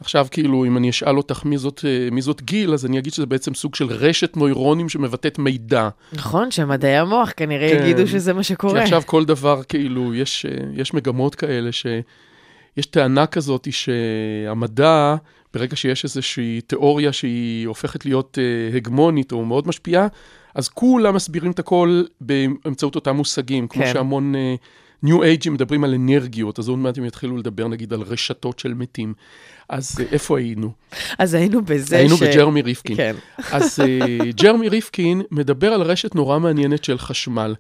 עכשיו, כאילו, אם אני אשאל אותך מי זאת, אה, מי זאת גיל, אז אני אגיד שזה בעצם סוג של רשת נוירונים שמבטאת מידע. נכון, שמדעי המוח כנראה כן. יגידו שזה מה כי שקורה. עכשיו כל דבר, כאילו, יש, אה, יש מגמות כאלה שיש טענה כזאת שהמדע, ברגע שיש איזושהי תיאוריה שהיא הופכת להיות אה, הגמונית או מאוד משפיעה, אז כולם מסבירים את הכל באמצעות אותם מושגים, כמו כן. שהמון אה, ניו אייג'ים מדברים על אנרגיות, אז עוד מעט הם יתחילו לדבר נגיד על רשתות של מתים. אז אה, איפה היינו? אז היינו בזה היינו ש... בג'רמי ריפקין. כן. אז ג'רמי ריפקין מדבר על רשת נורא מעניינת של חשמל.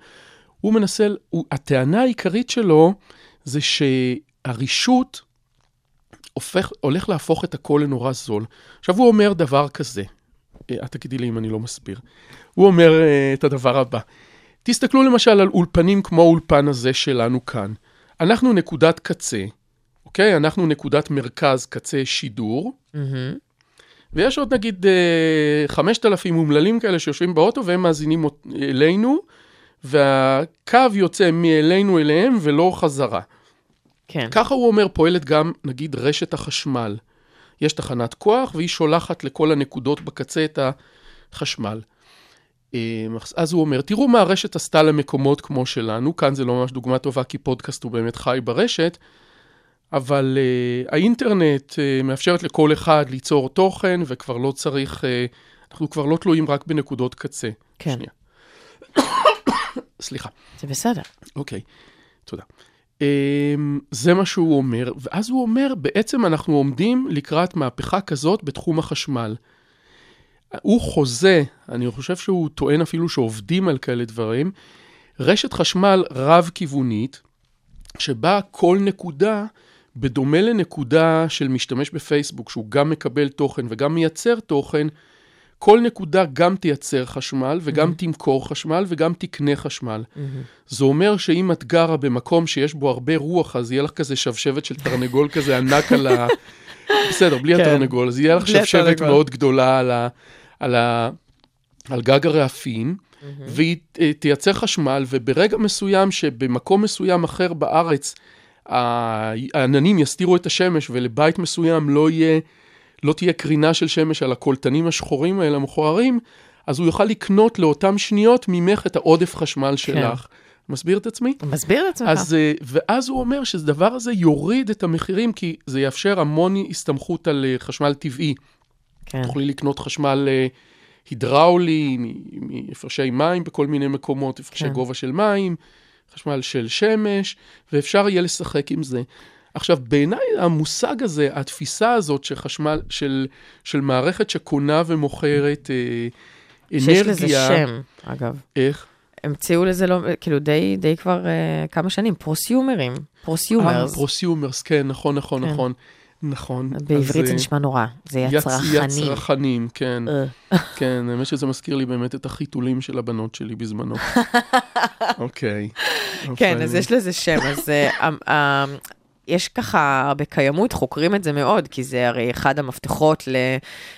הוא מנסה, הוא, הטענה העיקרית שלו זה שהרישות הופך, הולך להפוך את הכל לנורא זול. עכשיו הוא אומר דבר כזה, אה, את תגידי לי אם אני לא מסביר. הוא אומר uh, את הדבר הבא, תסתכלו למשל על אולפנים כמו האולפן הזה שלנו כאן. אנחנו נקודת קצה, אוקיי? אנחנו נקודת מרכז קצה שידור, ויש עוד נגיד אה, 5,000 אומללים כאלה שיושבים באוטו והם מאזינים אלינו, והקו יוצא מאלינו אליהם ולא חזרה. כן. ככה הוא אומר פועלת גם נגיד רשת החשמל. יש תחנת כוח והיא שולחת לכל הנקודות בקצה את החשמל. אה, אז הוא אומר, תראו מה הרשת עשתה למקומות כמו שלנו, כאן זה לא ממש דוגמה טובה כי פודקאסט הוא באמת חי ברשת, אבל uh, האינטרנט uh, מאפשרת לכל אחד ליצור תוכן, וכבר לא צריך, uh, אנחנו כבר לא תלויים רק בנקודות קצה. כן. שנייה. סליחה. זה בסדר. אוקיי, תודה. אמ, זה מה שהוא אומר, ואז הוא אומר, בעצם אנחנו עומדים לקראת מהפכה כזאת בתחום החשמל. הוא חוזה, אני חושב שהוא טוען אפילו שעובדים על כאלה דברים, רשת חשמל רב-כיוונית, שבה כל נקודה, בדומה לנקודה של משתמש בפייסבוק, שהוא גם מקבל תוכן וגם מייצר תוכן, כל נקודה גם תייצר חשמל וגם תמכור חשמל וגם תקנה חשמל. זה אומר שאם את גרה במקום שיש בו הרבה רוח, אז יהיה לך כזה שבשבת של תרנגול כזה ענק על ה... בסדר, בלי כן. התרנגול, אז יהיה לך שבשבת התרנגול. מאוד גדולה על, ה... על, ה... על גג הרעפים, והיא אה, תייצר חשמל, וברגע מסוים שבמקום מסוים אחר בארץ, העננים יסתירו את השמש ולבית מסוים לא יהיה, לא תהיה קרינה של שמש על הקולטנים השחורים האלה המכוערים, אז הוא יוכל לקנות לאותן שניות ממך את העודף חשמל שלך. מסביר את עצמי? מסביר את עצמך. אז, אה, ואז הוא אומר שהדבר הזה יוריד את המחירים, כי זה יאפשר המון הסתמכות על אה, חשמל טבעי. כן. תוכלי לקנות חשמל אה, הידראולי, מהפרשי מים בכל מיני מקומות, הפרשי כן. גובה של מים, חשמל של שמש, ואפשר יהיה לשחק עם זה. עכשיו, בעיניי המושג הזה, התפיסה הזאת של חשמל, של, של מערכת שקונה ומוכרת אה, אנרגיה... שיש לזה שם, אגב. איך? המציאו לזה לא, כאילו די, די כבר אה, כמה שנים, פרוסיומרים, אה, פרוסיומרס. פרוסיומרס, כן, נכון, נכון, כן. נכון. נכון. בעברית זה אה, נשמע נורא, זה יצ- יצרחנים. יצרחנים, כן. אה. כן, האמת שזה מזכיר לי באמת את החיתולים של הבנות שלי בזמנו. אוקיי. כן, אבל- אז יש לזה שם, אז אמ, אמ, יש ככה, בקיימות חוקרים את זה מאוד, כי זה הרי אחד המפתחות ל,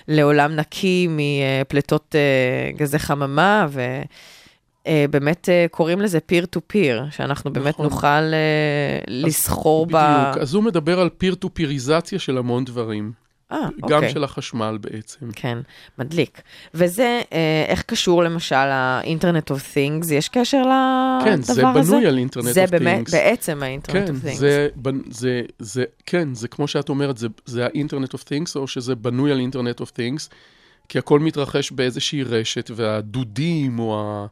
לעולם נקי מפליטות אה, גזי חממה, ובאמת קוראים לזה peer to peer, שאנחנו באמת נכון. נוכל אה, לסחור ב... בדיוק, אז הוא מדבר על peer to peer יזציה של המון דברים. אה, גם אוקיי. של החשמל בעצם. כן, מדליק. וזה, אה, איך קשור למשל ל-Internet of Things? יש קשר לדבר כן, הזה? זה בנוי על אינטרנט זה of באמת, things. בעצם ה-Internet כן, of Things. זה, זה, זה, כן, זה כמו שאת אומרת, זה, זה ה Internet of things, או שזה בנוי על Internet of things, כי הכל מתרחש באיזושהי רשת, והדודים או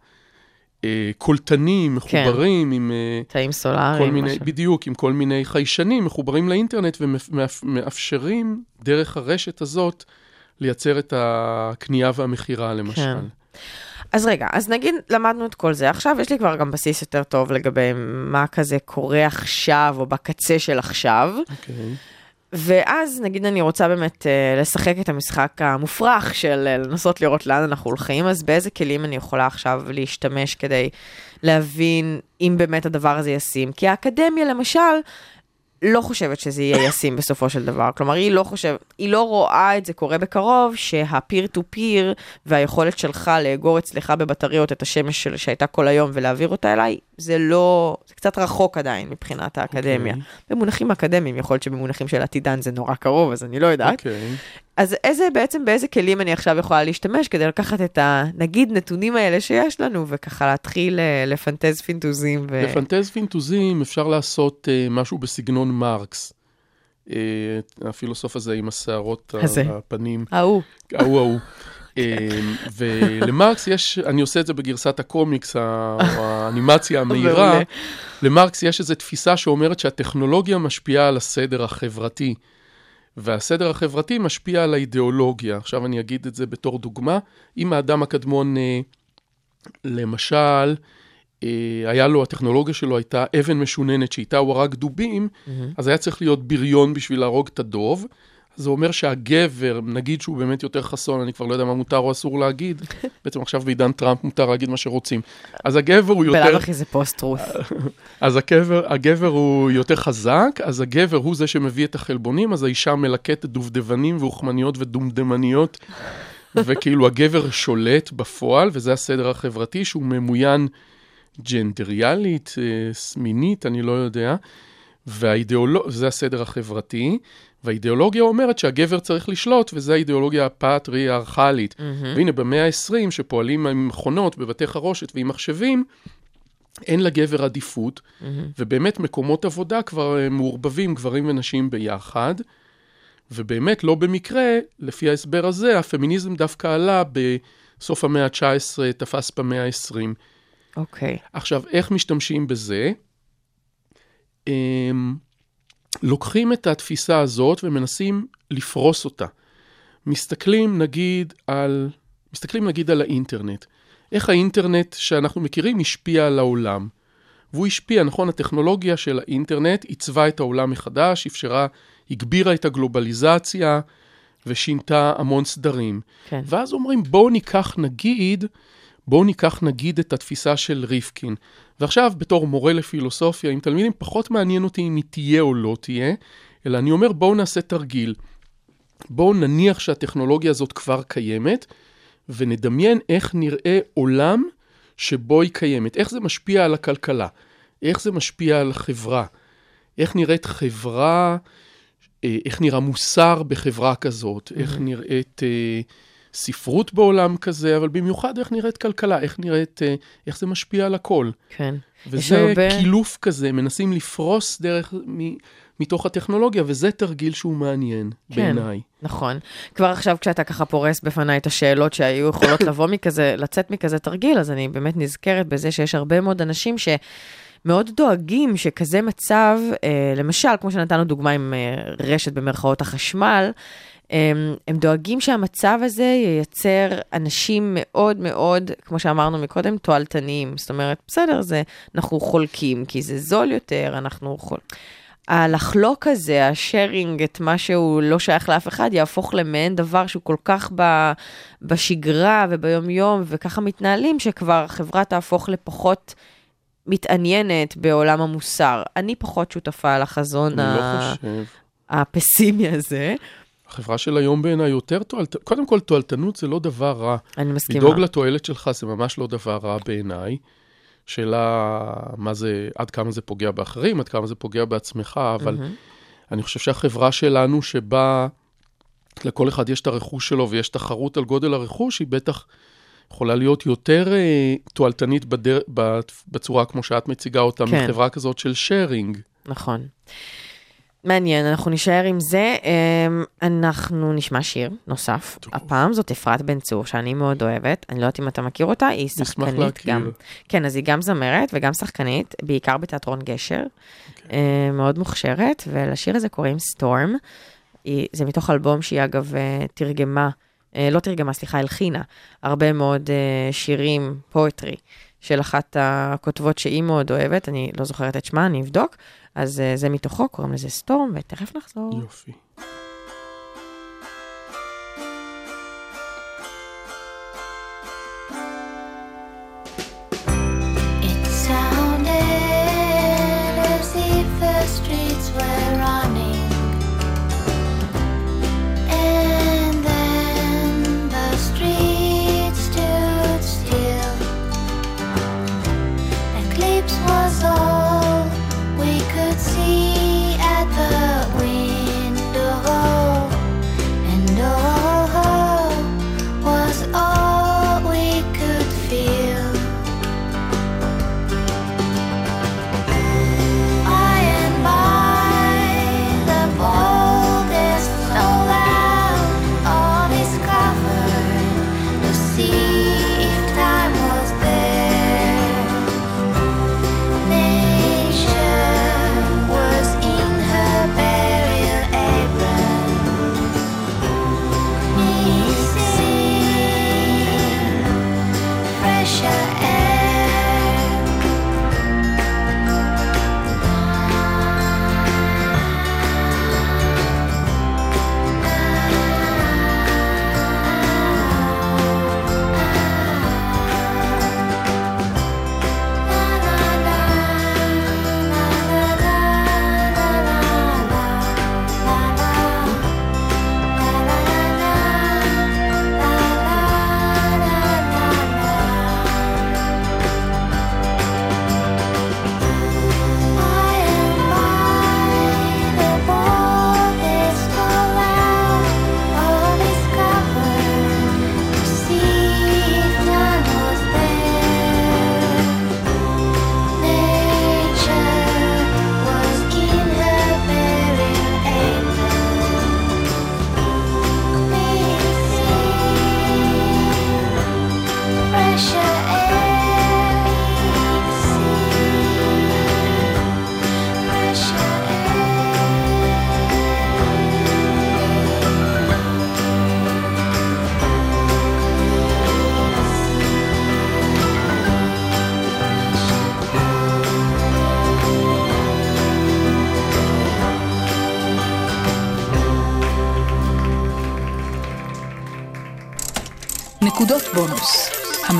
הקולטנים מחוברים עם אה, תאים סולאריים, כל מיני, משהו. בדיוק, עם כל מיני חיישנים מחוברים לאינטרנט ומאפשרים דרך הרשת הזאת לייצר את הקנייה והמכירה למשל. כן. אז רגע, אז נגיד למדנו את כל זה, עכשיו יש לי כבר גם בסיס יותר טוב לגבי מה כזה קורה עכשיו, או בקצה של עכשיו, אוקיי. ואז נגיד אני רוצה באמת אה, לשחק את המשחק המופרך של אה, לנסות לראות לאן אנחנו הולכים, אז באיזה כלים אני יכולה עכשיו להשתמש כדי להבין אם באמת הדבר הזה ישים? כי האקדמיה למשל, לא חושבת שזה יהיה ישים בסופו של דבר. כלומר, היא לא חושבת, היא לא רואה את זה קורה בקרוב, שהפיר טו פיר והיכולת שלך לאגור אצלך בבטריות את השמש של, שהייתה כל היום ולהעביר אותה אליי, זה לא, זה קצת רחוק עדיין מבחינת האקדמיה. אוקיי. במונחים אקדמיים, יכול להיות שבמונחים של עתידן זה נורא קרוב, אז אני לא יודעת. אוקיי. אז איזה, בעצם באיזה כלים אני עכשיו יכולה להשתמש כדי לקחת את ה, נגיד, נתונים האלה שיש לנו, וככה להתחיל אה, לפנטז פינטוזים ו... לפנטז פינטוזים אפשר לעשות uh, משהו בסגנון מרקס. Uh, הפילוסוף הזה עם השערות הזה. הפנים, ההוא. ההוא ההוא. Uh, ולמרקס יש, אני עושה את זה בגרסת הקומיקס, או האנימציה המהירה. למרקס יש איזו תפיסה שאומרת שהטכנולוגיה משפיעה על הסדר החברתי, והסדר החברתי משפיע על האידיאולוגיה. עכשיו אני אגיד את זה בתור דוגמה. אם האדם הקדמון, אה, למשל, אה, היה לו, הטכנולוגיה שלו הייתה אבן משוננת שאיתה הוא הרג דובים, אז היה צריך להיות בריון בשביל להרוג את הדוב. זה אומר שהגבר, נגיד שהוא באמת יותר חסון, אני כבר לא יודע מה מותר או אסור להגיד, בעצם עכשיו בעידן טראמפ מותר להגיד מה שרוצים. אז הגבר הוא יותר... בלאו הכי זה post-truth. אז הגבר, הגבר הוא יותר חזק, אז הגבר הוא זה שמביא את החלבונים, אז האישה מלקטת דובדבנים ואוכמניות ודומדמניות, וכאילו הגבר שולט בפועל, וזה הסדר החברתי שהוא ממוין ג'נדריאלית, אה, מינית, אני לא יודע, והאידיאולוג... זה הסדר החברתי, והאידיאולוגיה אומרת שהגבר צריך לשלוט, וזו האידיאולוגיה הפטריארכלית. והנה, במאה ה-20, שפועלים עם מכונות בבתי חרושת ועם מחשבים, אין לגבר עדיפות, ובאמת מקומות עבודה כבר אה, מעורבבים גברים ונשים ביחד, ובאמת לא במקרה, לפי ההסבר הזה, הפמיניזם דווקא עלה בסוף המאה ה-19, תפס במאה ה-20. אוקיי. עכשיו, איך משתמשים בזה? אמ, לוקחים את התפיסה הזאת ומנסים לפרוס אותה. מסתכלים נגיד על, מסתכלים נגיד על האינטרנט. איך האינטרנט שאנחנו מכירים השפיע על העולם. והוא השפיע, נכון, הטכנולוגיה של האינטרנט עיצבה את העולם מחדש, אפשרה, הגבירה את הגלובליזציה ושינתה המון סדרים. כן. ואז אומרים, בואו ניקח נגיד, בואו ניקח נגיד את התפיסה של ריפקין. ועכשיו, בתור מורה לפילוסופיה עם תלמידים, פחות מעניין אותי אם היא תהיה או לא תהיה, אלא אני אומר, בואו נעשה תרגיל. בואו נניח שהטכנולוגיה הזאת כבר קיימת, ונדמיין איך נראה עולם שבו היא קיימת. איך זה משפיע על הכלכלה? איך זה משפיע על החברה? איך נראית חברה, אה, איך נראה מוסר בחברה כזאת? איך נראית אה, ספרות בעולם כזה, אבל במיוחד איך נראית כלכלה? איך נראית, אה, איך זה משפיע על הכל? כן. וזה הרבה- קילוף כזה, מנסים לפרוס דרך, מ, מתוך הטכנולוגיה, וזה תרגיל שהוא מעניין כן. בעיניי. נכון. כבר עכשיו כשאתה ככה פורס בפניי את השאלות שהיו יכולות לבוא מכזה, לצאת מכזה תרגיל, אז אני באמת נזכרת בזה שיש הרבה מאוד אנשים שמאוד דואגים שכזה מצב, אה, למשל, כמו שנתנו דוגמה עם אה, רשת במרכאות החשמל, הם, הם דואגים שהמצב הזה ייצר אנשים מאוד מאוד, כמו שאמרנו מקודם, תועלתניים. זאת אומרת, בסדר, זה, אנחנו חולקים, כי זה זול יותר, אנחנו חול... הלחלוק הזה, השארינג את מה שהוא לא שייך לאף אחד, יהפוך למעין דבר שהוא כל כך ב, בשגרה וביומיום, וככה מתנהלים, שכבר החברה תהפוך לפחות מתעניינת בעולם המוסר. אני פחות שותפה לחזון לא ה- חושב. הפסימי הזה. החברה של היום בעיניי יותר תועלתנות, קודם כל תועלתנות זה לא דבר רע. אני מסכימה. לדאוג לתועלת שלך זה ממש לא דבר רע בעיניי. שאלה מה זה, עד כמה זה פוגע באחרים, עד כמה זה פוגע בעצמך, אבל אני חושב שהחברה שלנו שבה לכל אחד יש את הרכוש שלו ויש תחרות על גודל הרכוש, היא בטח יכולה להיות יותר אה, תועלתנית בדר... בצורה כמו שאת מציגה אותה, כן. מחברה כזאת של שיירינג. נכון. מעניין, אנחנו נישאר עם זה. אמ, אנחנו נשמע שיר נוסף. טוב. הפעם זאת אפרת בן צור, שאני מאוד אוהבת. אני לא יודעת אם אתה מכיר אותה, היא שחקנית. גם. כן, אז היא גם זמרת וגם שחקנית, בעיקר בתיאטרון גשר. אוקיי. אמ, מאוד מוכשרת, ולשיר הזה קוראים סטורם. זה מתוך אלבום שהיא אגב אה, תרגמה, אה, לא תרגמה, סליחה, הלחינה, הרבה מאוד אה, שירים, פואטרי, של אחת הכותבות שהיא מאוד אוהבת, אני לא זוכרת את שמה, אני אבדוק. אז אה, זה מתוכו, קוראים לזה סטורם, ותכף נחזור. יופי.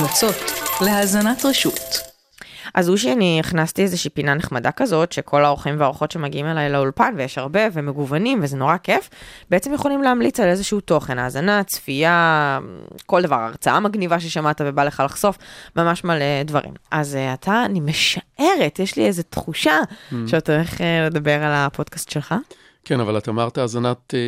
המלצות להאזנת רשות. אז אושי, אני הכנסתי איזושהי פינה נחמדה כזאת, שכל האורחים והאורחות שמגיעים אליי לאולפן, ויש הרבה ומגוונים, וזה נורא כיף, בעצם יכולים להמליץ על איזשהו תוכן, האזנה, צפייה, כל דבר, הרצאה מגניבה ששמעת ובא לך לחשוף, ממש מלא דברים. אז uh, אתה, אני משערת, יש לי איזו תחושה שאתה הולך uh, לדבר על הפודקאסט שלך. כן, אבל את אמרת האזנת אה,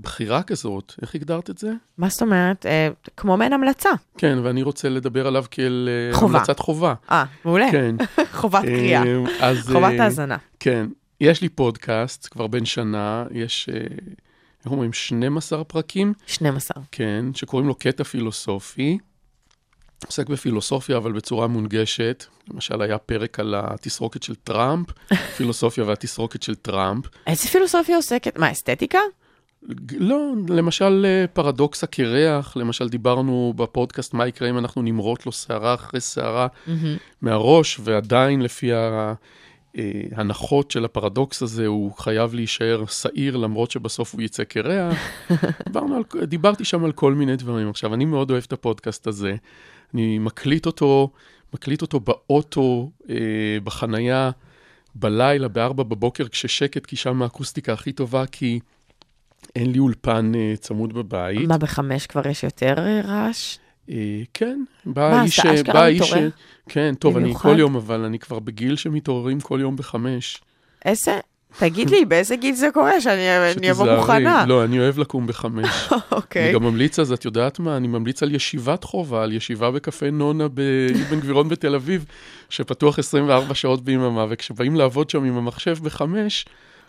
בחירה כזאת, איך הגדרת את זה? מה זאת אומרת? Uh, כמו מעין המלצה. כן, ואני רוצה לדבר עליו כאל אה, חובה. המלצת חובה. אה, מעולה. כן. חובת קריאה. אה, חובת אה, האזנה. כן, יש לי פודקאסט כבר בן שנה, יש, אה, איך אומרים, 12 פרקים, 12. כן, שקוראים לו קטע פילוסופי. עוסק בפילוסופיה, אבל בצורה מונגשת. למשל, היה פרק על התסרוקת של טראמפ, פילוסופיה והתסרוקת של טראמפ. איזה פילוסופיה עוסקת? מה, אסתטיקה? לא, למשל אה, פרדוקס הקרח, למשל דיברנו בפודקאסט מה יקרה אם אנחנו נמרוט לו שערה אחרי שערה מהראש, ועדיין לפי אה, ההנחות של הפרדוקס הזה הוא חייב להישאר שעיר למרות שבסוף הוא יצא קרח. דיברנו על, דיברתי שם על כל מיני דברים. עכשיו, אני מאוד אוהב את הפודקאסט הזה. אני מקליט אותו, מקליט אותו באוטו, אה, בחנייה, בלילה, בארבע בבוקר כששקט, כי שם האקוסטיקה הכי טובה, כי אין לי אולפן אה, צמוד בבית. מה, בחמש כבר יש יותר אה, רעש? אה, כן, בא מה, איש... אתה אה, אשכרה. מתעורר? אה, כן, טוב, אני במיוחד? כל יום, אבל אני כבר בגיל שמתעוררים כל יום בחמש. איזה? תגיד לי, באיזה גיל זה קורה? שאני אני אבוא. מוכנה. לא, אני אוהב לקום בחמש. אני אוקיי. גם ממליץ, אז את יודעת מה? אני ממליץ על ישיבת חובה, על ישיבה בקפה נונה באבן גבירון בתל אביב, שפתוח 24 שעות ביממה, וכשבאים לעבוד שם עם המחשב בחמש,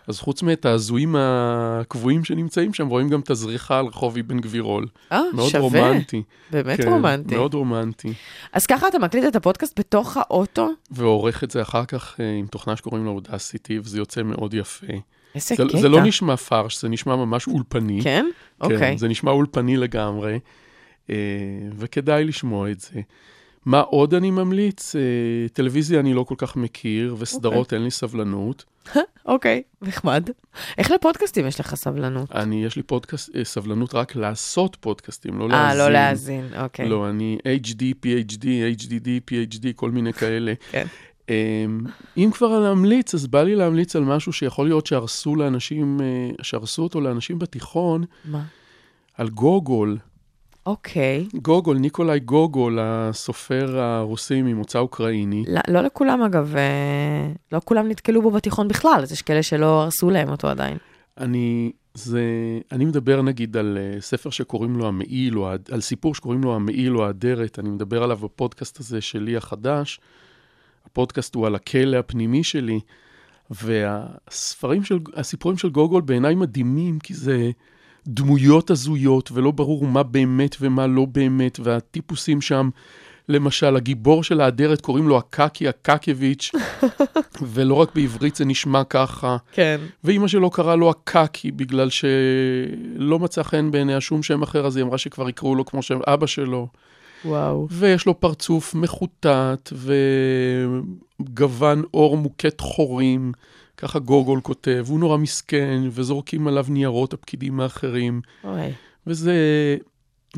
אז חוץ מאת ההזויים הקבועים שנמצאים שם, רואים גם את הזריחה על רחוב אבן גבירול. אה, מאוד שווה. רומנטי. באמת כן, רומנטי. מאוד רומנטי. אז ככה אתה מקליט את הפודקאסט בתוך האוטו? ועורך את זה אחר כך אה, עם תוכנה שקוראים לה אודסיטי, וזה יוצא מאוד יפה. איזה זה, קטע. זה לא נשמע פרש, זה נשמע ממש אולפני. כן? אוקיי. כן, זה נשמע אולפני לגמרי, אה, וכדאי לשמוע את זה. מה עוד אני ממליץ? אה, טלוויזיה אני לא כל כך מכיר, וסדרות אין לי סבלנות. אוקיי, נחמד. איך לפודקאסטים יש לך סבלנות? אני, יש לי פודקאסט, אה, סבלנות רק לעשות פודקאסטים, לא להאזין. אה, לא להאזין, אוקיי. לא, אני HD, PhD, HDD, PhD, כל מיני כאלה. כן. אמ, אם כבר להמליץ, אז בא לי להמליץ על משהו שיכול להיות שהרסו לאנשים, אה, שהרסו אותו לאנשים בתיכון, מה? על גוגול. אוקיי. גוגול, ניקולאי גוגול, הסופר הרוסי ממוצא אוקראיני. לא, לא לכולם אגב, אה, לא כולם נתקלו בו בתיכון בכלל, אז יש כאלה שלא הרסו להם אותו עדיין. אני, זה, אני מדבר נגיד על אה, ספר שקוראים לו המעיל, או, על סיפור שקוראים לו המעיל או האדרת, אני מדבר עליו בפודקאסט הזה שלי החדש. הפודקאסט הוא על הכלא הפנימי שלי, והספרים של, הסיפורים של גוגול בעיניי מדהימים, כי זה דמויות הזויות, ולא ברור מה באמת ומה לא באמת, והטיפוסים שם, למשל, הגיבור של האדרת קוראים לו הקקי הקקביץ', ולא רק בעברית זה נשמע ככה. כן. ואימא שלו קראה לו הקקי בגלל שלא מצא חן בעיניה שום שם אחר, אז היא אמרה שכבר יקראו לו כמו שם אבא שלו. וואו. ויש לו פרצוף מחוטט וגוון עור מוכת חורים, ככה גוגול כותב, הוא נורא מסכן, וזורקים עליו ניירות הפקידים האחרים, אוי. וזה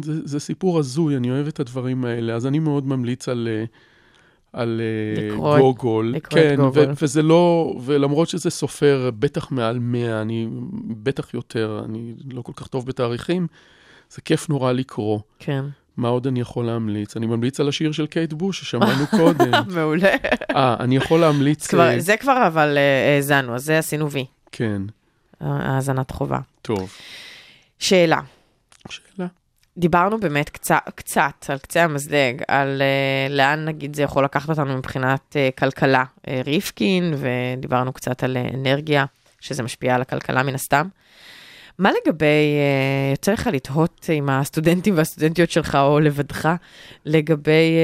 זה, זה סיפור הזוי, אני אוהב את הדברים האלה, אז אני מאוד ממליץ על... אה, על אה, לקרוא את- גוגול, לקרוא את כן, גוגול. ו- וזה לא, ולמרות שזה סופר בטח מעל 100, אני בטח יותר, אני לא כל כך טוב בתאריכים, זה כיף נורא לקרוא. כן. מה עוד אני יכול להמליץ? אני ממליץ על השיר של קייט בוש ששמענו קודם. מעולה. אה, אני יכול להמליץ... כבר, אה, זה כבר אבל אה, האזנו, אז זה עשינו וי, כן, האזנת חובה. טוב. שאלה, שאלה. דיברנו באמת קצת, קצת על קצה המזלג, על uh, לאן נגיד זה יכול לקחת אותנו מבחינת uh, כלכלה. Uh, ריפקין, ודיברנו קצת על uh, אנרגיה, שזה משפיע על הכלכלה מן הסתם. מה לגבי, uh, יוצא לך לתהות עם הסטודנטים והסטודנטיות שלך, או לבדך, לגבי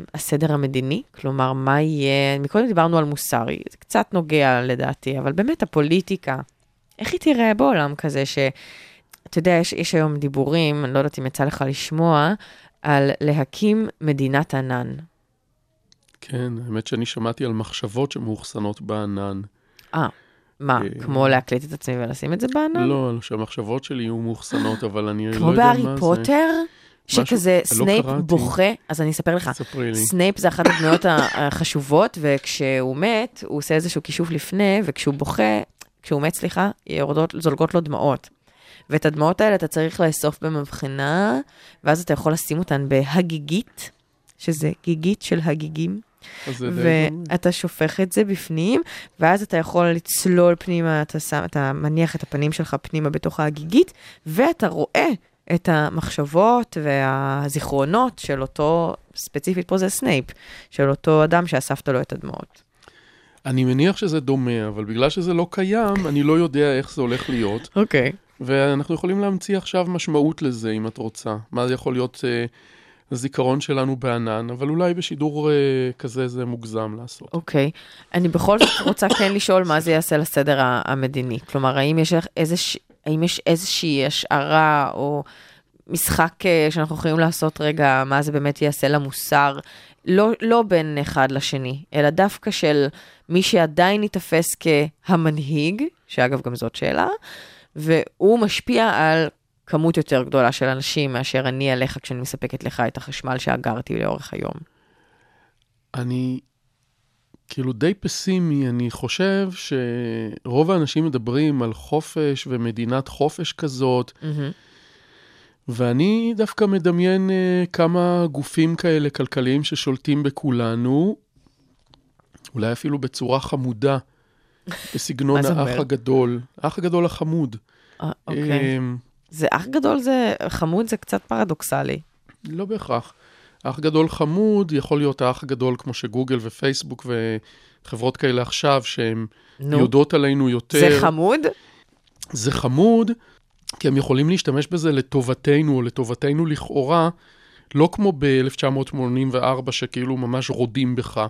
uh, הסדר המדיני? כלומר, מה יהיה, מקודם דיברנו על מוסרי, זה קצת נוגע לדעתי, אבל באמת הפוליטיקה, איך היא תיראה בעולם כזה ש... אתה יודע, יש, יש היום דיבורים, אני לא יודעת אם יצא לך לשמוע, על להקים מדינת ענן. כן, האמת שאני שמעתי על מחשבות שמאוחסנות בענן. אה, מה, אה, כמו להקליט את עצמי ולשים את זה בענן? לא, שהמחשבות שלי יהיו מאוחסנות, אבל אני לא כמו יודע מה זה. בהארי פוטר? שכזה לא סנייפ. בוכה, אז אני אספר לך. ספרי לי. סנייפ זה אחת הדמויות החשובות, וכשהוא מת, הוא עושה איזשהו כישוף לפני, וכשהוא בוכה, כשהוא מת, סליחה, יורדות, זולגות לו דמעות. ואת הדמעות האלה אתה צריך לאסוף במבחנה, ואז אתה יכול לשים אותן בהגיגית, שזה גיגית של הגיגים, ואתה שופך את זה בפנים, ואז אתה יכול לצלול פנימה, אתה, שם, אתה מניח את הפנים שלך פנימה בתוך ההגיגית, ואתה רואה את המחשבות והזיכרונות של אותו, ספציפית פה זה סנייפ, של אותו אדם שאספת לו את הדמעות. אני מניח שזה דומה, אבל בגלל שזה לא קיים, אני לא יודע איך זה הולך להיות. אוקיי. ואנחנו יכולים להמציא עכשיו משמעות לזה, אם את רוצה. מה זה יכול להיות אה, הזיכרון שלנו בענן, אבל אולי בשידור אה, כזה זה מוגזם לעשות. אוקיי. אני בכל זאת רוצה כן לשאול מה זה יעשה לסדר המדיני. כלומר, האם יש, איזוש, האם יש איזושהי השערה או משחק אה, שאנחנו יכולים לעשות רגע, מה זה באמת יעשה למוסר, לא, לא בין אחד לשני, אלא דווקא של מי שעדיין ייתפס כהמנהיג, שאגב גם זאת שאלה, והוא משפיע על כמות יותר גדולה של אנשים מאשר אני עליך כשאני מספקת לך את החשמל שאגרתי לאורך היום. אני כאילו די פסימי, אני חושב שרוב האנשים מדברים על חופש ומדינת חופש כזאת, מהמם. ואני דווקא מדמיין uh, כמה גופים כאלה כלכליים ששולטים בכולנו, אולי אפילו בצורה חמודה, בסגנון האח? הגדול, האח הגדול החמוד. אה, אוקיי. אמ, זה אח גדול, זה חמוד, זה קצת פרדוקסלי. לא בהכרח. האח גדול חמוד יכול להיות האח הגדול כמו שגוגל ופייסבוק וחברות כאלה עכשיו, שהן יודעות עלינו יותר. זה חמוד? זה חמוד, כי הם יכולים להשתמש בזה לטובתנו, או לטובתנו לכאורה, לא כמו ב-1984, שכאילו ממש רודים בך,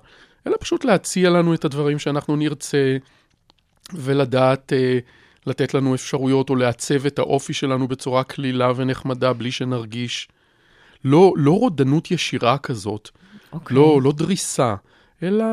אלא פשוט להציע לנו את הדברים שאנחנו נרצה, ולדעת אה, לתת לנו אפשרויות, או לעצב את האופי שלנו בצורה קלילה ונחמדה, בלי שנרגיש. לא, לא רודנות ישירה כזאת, אוקיי. לא, לא דריסה, אלא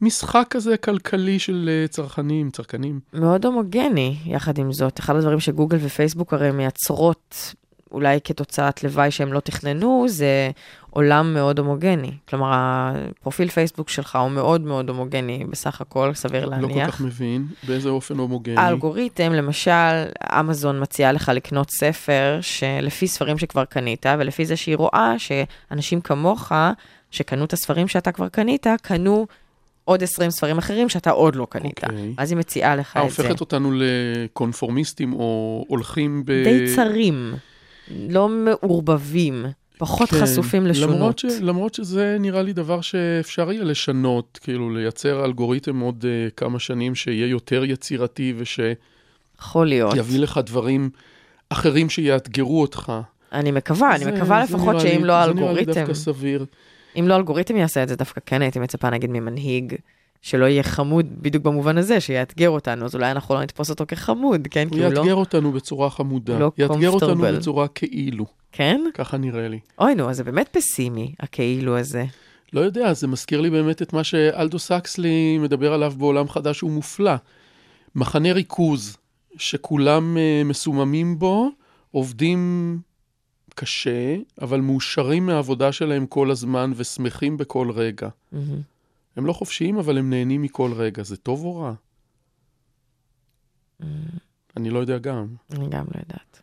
משחק כזה כלכלי של אה, צרכנים, צרכנים. מאוד הומוגני, יחד עם זאת. אחד הדברים שגוגל ופייסבוק הרי מייצרות, אולי כתוצאת לוואי שהם לא תכננו, זה עולם מאוד הומוגני. כלומר, הפרופיל פייסבוק שלך הוא מאוד מאוד הומוגני בסך הכל, סביר לא כל להניח. כך מבין באיזה אופן הומוגני. האלגוריתם, למשל, אמזון מציעה לך לקנות ספר שלפי ספרים שכבר קנית, ולפי זה שהיא רואה שאנשים כמוך, שקנו את הספרים שאתה כבר קנית, קנו עוד 20 ספרים אחרים שאתה עוד לא קנית. אוקיי. אז היא מציעה לך את זה. הופכת אותנו לקונפורמיסטים או הולכים ב... די צרים, לא מעורבבים, פחות כן, חשופים לשונות. למרות, ש... למרות שזה נראה לי דבר שאפשר יהיה לשנות, כאילו לייצר אלגוריתם עוד uh, כמה שנים שיהיה יותר יצירתי ושיביא יכול להיות. לך דברים אחרים שיאתגרו אותך. אני מקווה, אני זה- מקווה זה לפחות שאם לי- לא זה נראה לי האלגוריתם, דווקא סביר. אם לא האלגוריתם יעשה את זה, דווקא כן הייתי מצפה נגיד ממנהיג. שלא יהיה חמוד בדיוק במובן הזה, שיאתגר אותנו, אז אולי אנחנו לא נתפוס אותו כחמוד, כן? הוא לא... יאתגר אותנו בצורה חמודה. לא יאתגר אותנו. בצורה כאילו. כן? ככה נראה לי. אוי, נו, אז זה באמת פסימי, הכאילו הזה. לא יודע, זה מזכיר לי באמת את מה שאלדו סקסלי מדבר עליו בעולם חדש הוא מופלא. מחנה ריכוז, שכולם uh, מסוממים בו, עובדים קשה, אבל מאושרים מהעבודה שלהם כל הזמן ושמחים בכל רגע. מהמם. הם לא חופשיים, אבל הם נהנים מכל רגע. זה טוב או רע? אני לא יודע גם. אני גם לא יודעת.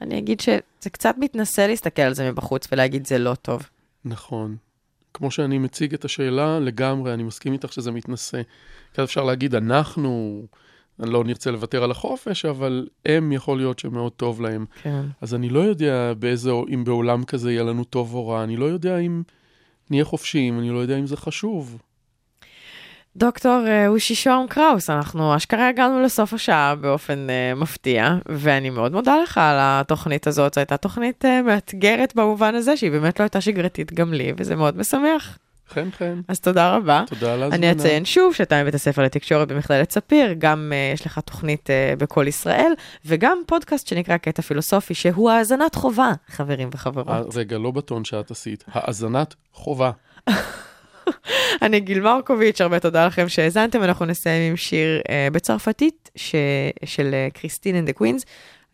אני אגיד שזה קצת מתנשא להסתכל על זה מבחוץ ולהגיד זה לא טוב. נכון. כמו שאני מציג את השאלה, לגמרי, אני מסכים איתך שזה מתנשא. כי אז אפשר להגיד, אנחנו לא נרצה לוותר על החופש, אבל הם, יכול להיות שמאוד טוב להם. כן. אז אני לא יודע באיזה, אם בעולם כזה יהיה לנו טוב או רע, אני לא יודע אם נהיה חופשיים, אני לא יודע אם זה חשוב. דוקטור אה, אושי שוהם קראוס, אנחנו אשכרה הגענו לסוף השעה באופן uh, מפתיע, ואני מאוד מודה לך על התוכנית הזאת. זו הייתה תוכנית uh, מאתגרת במובן הזה, שהיא באמת לא הייתה שגרתית גם לי, וזה מאוד משמח. חן חן, אז תודה רבה. תודה על ההזמנה. אני אציין שוב שאתה מבית הספר לתקשורת במכללת ספיר, גם אה, יש לך תוכנית אה, בכל ישראל, וגם פודקאסט שנקרא קטע פילוסופי, שהוא האזנת חובה, חברים וחברות. אה, רגע, לא בטון שאת עשית, האזנת חובה. אני גיל מרקוביץ', הרבה תודה לכם שהאזנתם, אנחנו נסיים עם שיר אה, בצרפתית ש... של Christine and the Queens.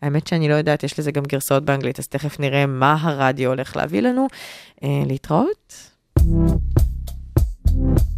האמת שאני לא יודעת, יש לזה גם גרסאות באנגלית, אז תכף נראה מה הרדיו הולך להביא לנו. אה, להתראות. Thank you.